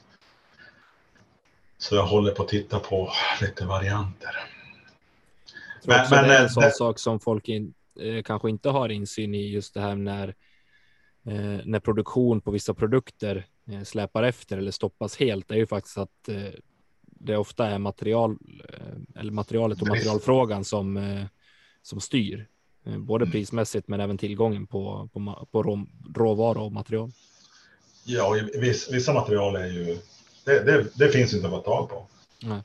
D: Så jag håller på att titta på lite varianter.
C: Men, men, det är en sån det... sak som folk in, eh, kanske inte har insyn i just det här när, eh, när produktion på vissa produkter eh, släpar efter eller stoppas helt. Det är ju faktiskt att eh, det ofta är material eh, eller materialet och materialfrågan som, eh, som styr eh, både mm. prismässigt men även tillgången på, på, på rå, råvara och material.
D: Ja, viss, vissa material är ju, det, det, det finns inte att få tag på. Nej.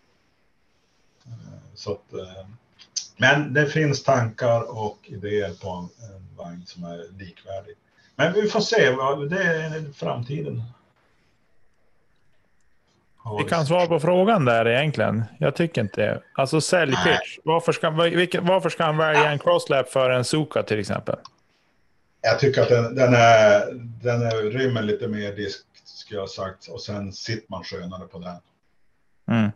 D: Så att, men det finns tankar och idéer på en, en vagn som är likvärdig. Men vi får se, det är framtiden
E: vi kan svara på frågan där egentligen. Jag tycker inte det. Alltså säljpitch. Varför ska, varför ska han välja en crosslap för en Suka till exempel?
D: Jag tycker att den, den, är, den är, rymmer lite mer disk, skulle jag ha sagt. Och sen sitter man skönare på den.
E: Mm.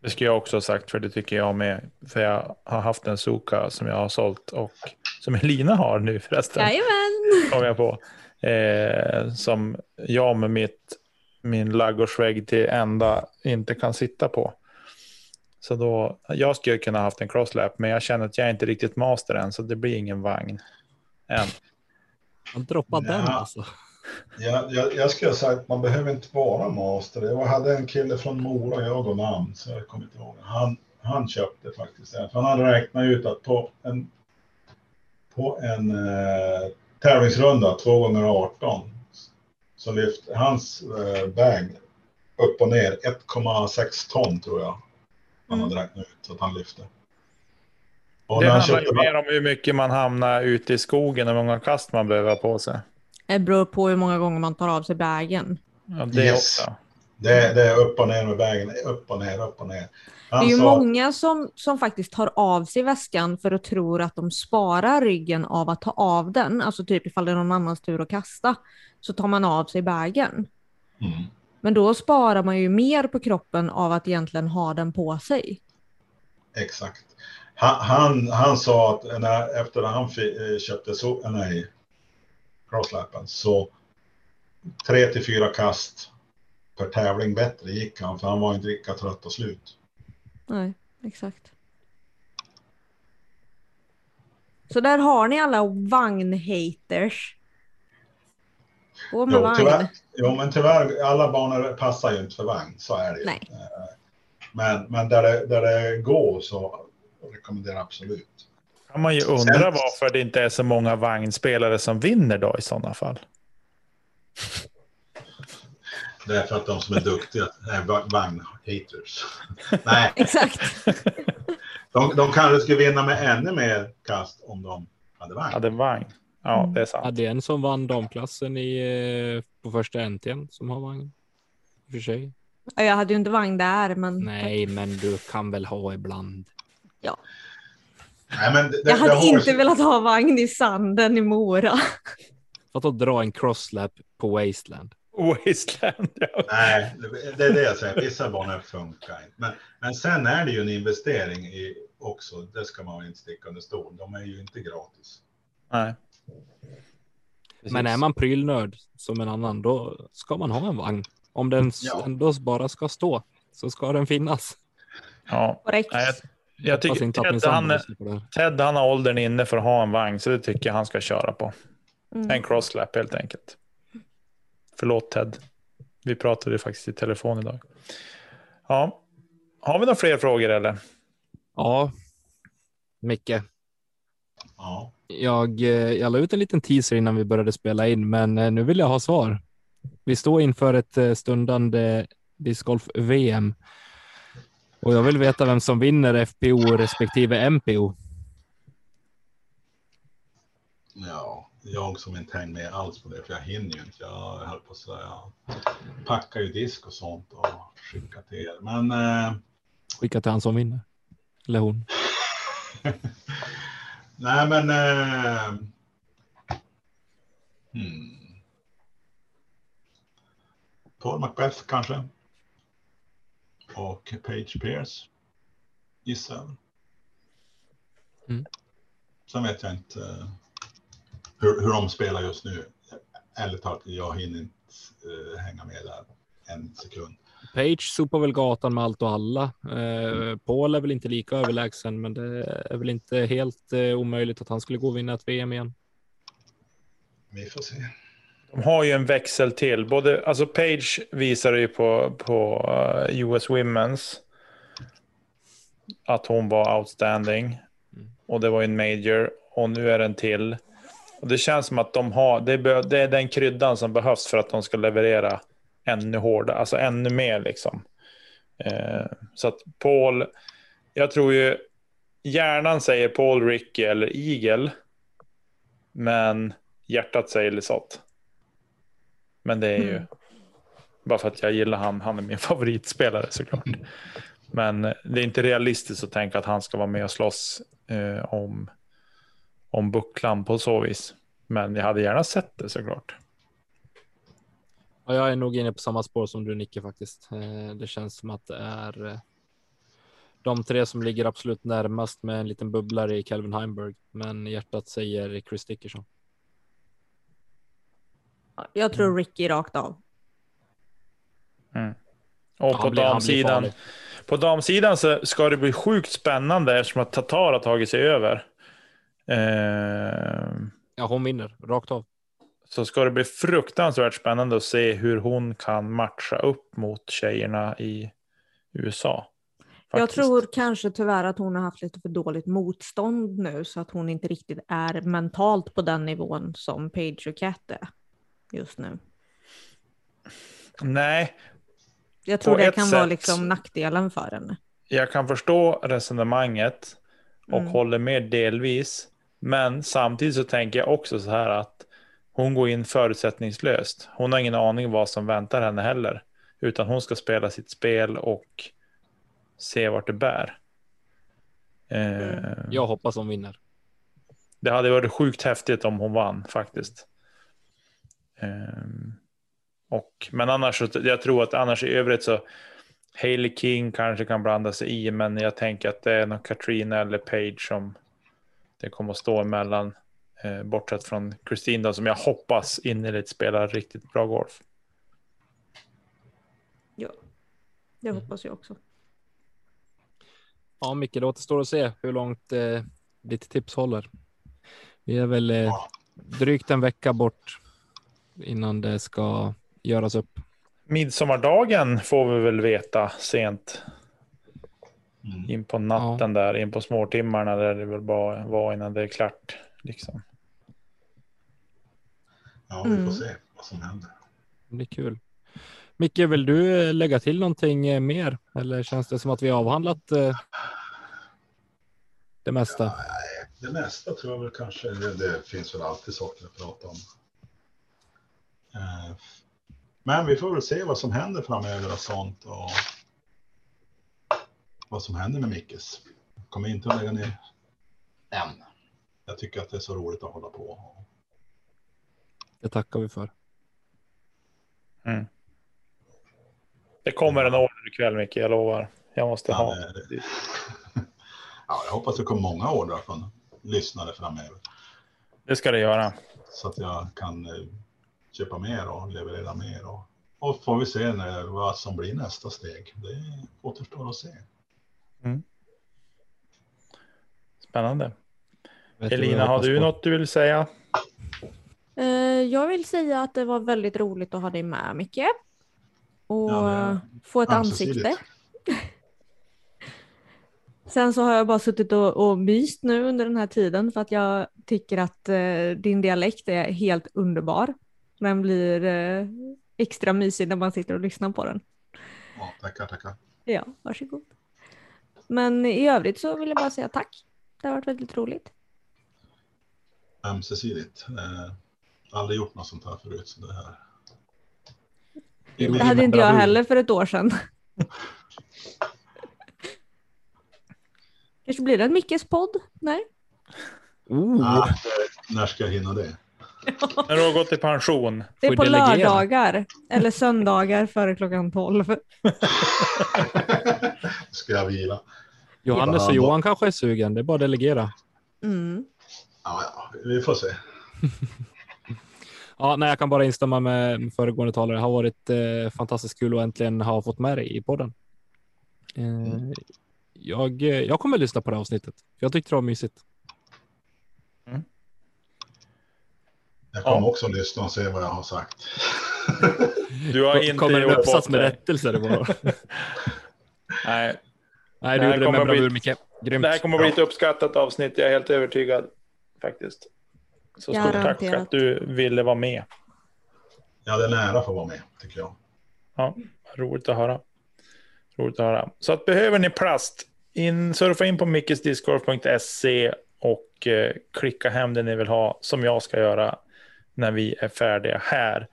E: Det skulle jag också ha sagt, för det tycker jag med. För jag har haft en Suka som jag har sålt och som Elina har nu förresten.
B: Jajamän.
E: Kom jag på. Eh, som jag med mitt min ladugårdsvägg till ända inte kan sitta på. Så då, jag skulle kunna haft en crosslap, men jag känner att jag är inte riktigt master än, så det blir ingen vagn än.
C: Han droppade den alltså.
D: Ja, jag, jag skulle säga att man behöver inte vara master. Jag hade en kille från Mora, jag och namn, så jag kommer inte ihåg. Han, han köpte faktiskt den, för han räknat ut att på en, på en eh, tävlingsrunda, 2 gånger 18 så lyfte hans eh, bag upp och ner 1,6 ton tror jag. Han mm. hade räknat ut att han lyfte.
E: Och det handlar ju mer om hur mycket man hamnar ute i skogen och hur många kast man behöver ha på sig.
B: Det beror på hur många gånger man tar av sig bagen.
E: Ja, det yes. också.
D: Det, det, är upp och ner med vägen, upp och ner, upp och ner.
B: Han det är ju sa... många som, som faktiskt tar av sig väskan för att tro att de sparar ryggen av att ta av den. Alltså typ ifall det är någon annans tur att kasta så tar man av sig bagen. Mm. Men då sparar man ju mer på kroppen av att egentligen ha den på sig.
D: Exakt. Han, han, han sa att när, efter att han eh, köpte så, nej, crosslappen så tre till fyra kast per tävling bättre gick han för han var inte lika trött och slut.
B: Nej, exakt. Så där har ni alla vagnhaters.
D: Gå med jo, vagn. Tyvärr, jo, men tyvärr, alla banor passar ju inte för vagn, så är det ju. Nej. Eh, men, men där, det, där det går så rekommenderar jag absolut.
E: Kan man ju undra Sen, varför det inte är så många vagnspelare som vinner då i sådana fall.
D: Det är för att de som är duktiga är vagnhaters. Nej. [laughs]
B: Exakt.
D: De, de kanske skulle vinna med ännu mer kast om de hade vagn.
E: Hade vagn. Ja, det är sant.
C: Hade en som vann damklassen i, eh, på första NTn som har vagn. I för sig.
B: Jag hade ju inte vagn där, men.
C: Nej, men du kan väl ha ibland.
B: Ja.
D: Nej, men det,
B: jag hade det inte velat ha vagn i sanden i Mora.
C: För att dra en crosslap på Wasteland.
E: Wasteland. Ja.
D: Nej, det är det jag säger. Vissa banor funkar inte. Men, men sen är det ju en investering i också. Det ska man inte sticka under stol. De är ju inte gratis.
E: Nej.
C: Men är man prylnörd som en annan, då ska man ha en vagn. Om den
D: Ja.
C: ändå bara ska stå så ska den finnas.
E: Ja.
B: Korrekt.
E: Jag, jag tycker
C: min
E: Ted han. Ted han har åldern inne för att ha en vagn, så det tycker jag han ska köra på.
B: Mm.
E: En crosslap helt enkelt. Förlåt Ted. Vi pratade faktiskt i telefon idag. Ja. Har vi några fler frågor eller?
C: Ja, Micke.
D: Ja.
C: Jag, eh, jag la ut en liten teaser innan vi började spela in, men eh, nu vill jag ha svar. Vi står inför ett eh, stundande discgolf-VM och jag vill veta vem som vinner FPO respektive MPO.
D: Ja, jag som inte hänger med alls på det, för jag hinner ju inte. Jag höll på att säga, packar ju disk och sånt och skickar till er. Men eh,
C: Skicka till han som vinner. Eller hon. [laughs]
D: nej, men. Eh, hmm. Paul Macbeth kanske. Och Page Pierce. Gissar.
C: Mm.
D: Sen vet jag inte eh, hur, hur de spelar just nu. Ärligt talat, jag hinner inte eh, hänga med där en sekund.
C: Page sopar väl gatan med allt och alla. Eh, Paul är väl inte lika överlägsen, men det är väl inte helt eh, omöjligt att han skulle gå och vinna ett VM igen.
D: Vi får se.
E: De har ju en växel till. Både, alltså Page visade ju på, på eh, US Women's att hon var outstanding. Och det var ju en major. Och nu är det en till. Och det känns som att de har, det, det är den kryddan som behövs för att de ska leverera ännu hårdare, alltså ännu mer liksom. Eh, så att Paul, jag tror ju hjärnan säger Paul, Ricky eller Eagle. Men hjärtat säger Lisotte. Men det är ju
B: Mm.
E: bara för att jag gillar han. Han är min [laughs] favoritspelare såklart. Men det är inte realistiskt att tänka att han ska vara med och slåss eh, om, om bucklan på så vis. Men jag hade gärna sett det såklart.
C: Ja, jag är nog inne på samma spår som du Nicke faktiskt. Eh, det känns som att det är eh, de tre som ligger absolut närmast med en liten bubblare i Calvin Heimberg. Men hjärtat säger Chris Dickerson.
B: Jag tror Ricky rakt av.
E: Och
C: Han
E: på
C: blir-
E: damsidan, på damsidan så ska det bli sjukt spännande eftersom att Tatar har tagit sig över. Eh,
C: Ja, hon vinner rakt av.
E: så ska det bli fruktansvärt spännande att se hur hon kan matcha upp mot tjejerna i USA.
B: Jag
E: Faktiskt.
B: tror kanske tyvärr att hon har haft lite för dåligt motstånd nu så att hon inte riktigt är mentalt på den nivån som Page och Cat är just nu.
E: Nej,
B: Jag tror det kan vara
E: sätt-
B: liksom nackdelen för henne.
E: jag kan förstå resonemanget och
B: Mm.
E: håller med delvis. Men samtidigt så tänker jag också så här att hon går in förutsättningslöst. Hon har ingen aning vad som väntar henne heller. Utan hon ska spela sitt spel och se vart det bär. Eh,
C: Jag hoppas hon vinner.
E: Det hade varit sjukt häftigt om hon vann faktiskt. Ehm, och, men annars, jag tror att annars i övrigt så Hailey King kanske kan blanda sig i, men jag tänker att det är nog Katrina eller Page som det kommer att stå emellan. Eh, bortsett från Christine då, som jag hoppas innerligt spelar riktigt bra golf.
B: Ja, det
E: Mm.
B: hoppas jag också.
C: Ja, Micke, det återstår att se hur långt eh, ditt tips håller. Vi är väl eh, drygt en vecka bort innan det ska göras upp.
E: Midsommardagen får vi väl veta sent
D: Mm.
E: in på natten där, in på småtimmarna där det väl bara var innan det är klart. Liksom.
D: Ja, vi får
B: Mm.
D: se vad som händer.
C: Det blir kul. Micke, vill du eh, lägga till någonting eh, mer? Eller känns det som att vi har avhandlat eh, det mesta?
D: Det mesta tror jag väl kanske, det finns väl alltid saker att prata om. Eh, Men vi får väl se vad som händer framöver och sånt och vad som händer med Mickes. Kommer inte att lägga ner än. Jag tycker att det är så roligt att hålla på.
C: Det tackar vi för.
E: Mm. Det kommer en order ikväll Micke, jag lovar. Jag måste
D: Ja,
E: ha.
D: det- [laughs] ja, jag hoppas det kommer många ordrar från lyssnare framöver.
E: Det ska det göra.
D: Så att jag kan eh, köpa mer och leverera mer. Och, och får vi se när, vad som blir nästa steg. Det återstår att se.
E: Spännande.
C: Vet du vad
E: Elina, har du
C: på?
E: något du vill säga?
B: Eh, jag vill säga att det var väldigt roligt att ha dig med Micke. Och
D: Ja, är
B: få ett ansikte. [laughs] Sen så har jag bara suttit och, och myst nu under den här tiden för att jag tycker att eh, din dialekt är helt underbar. Den blir eh, extra mysig när man sitter och lyssnar på den.
D: Ja, tackar, tackar.
B: Ja, varsågod. Men i övrigt så vill jag bara säga tack. Det har varit väldigt roligt.
D: Ömsesidigt. Eh, aldrig gjort något sånt här förut. Så det här.
B: Det hade inte jag heller för ett år sedan. [laughs] Kanske blir det en Mickes podd? Nej?
C: Oh,
D: Ah, när ska jag hinna det? [laughs]
E: När du har gått i pension.
B: Det är på
C: delegera.
B: lördagar eller söndagar före klockan 12. [laughs]
D: ska jag vila?
C: Johannes och Johan kanske är sugen. Det är bara att delegera.
B: Mm.
D: Ja, ja, vi får se. [laughs]
C: Ja, nej, jag kan bara instämma med föregående talare. Det har varit eh, fantastiskt kul att äntligen ha fått med dig i podden. Eh, jag, eh, jag kommer att lyssna på det här avsnittet. Jag tyckte det var mysigt.
D: Jag kommer
E: Ja.
D: också att lyssna och se vad jag har sagt.
E: Du har inte
C: kommer en uppsats med rättelser? [laughs]
E: Nej,
C: Nej,
E: Det
C: du gjorde det
E: kommer
C: med bravur, Micke. Grymt.
E: det här kommer att bli ett uppskattat avsnitt. Jag är helt övertygad faktiskt. Så stort tack för att du ville vara med.
D: Ja, det är nära att få vara med, tycker jag.
E: Ja, roligt att höra. Roligt att höra. Så att behöver ni plast, in, surfa in på mickesdiscord.se och eh, klicka hem det ni vill ha, som jag ska göra när vi är färdiga här.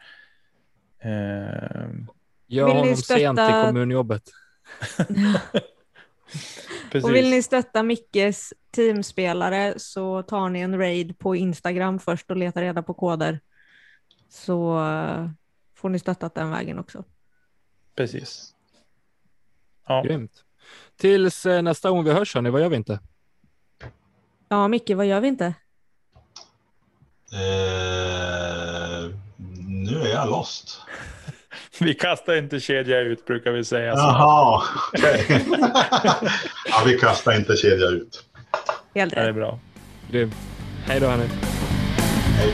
C: Har
B: ni
C: honom sent till
B: stötta-
C: kommunjobbet.
E: precis. [laughs]
B: Och vill ni stötta Mickes teamspelare så tar ni en raid på Instagram först och letar reda på koder. Så eh, får ni stöttat den vägen också.
E: precis. Ja,
C: Grymt. Tills eh, nästa gång vi hörs, hörni, vad gör vi inte?
B: Ja, Micke, vad gör vi inte?
D: Eh, nu är jag lost. [laughs]
E: vi kastar inte kedja ut brukar vi säga. Så.
D: Jaha, okej. [laughs] ja, vi kastar inte kedja ut.
B: Helt
E: Det är
B: rätt.
E: bra.
C: Grymt. Hej då, hörni.
D: Hej.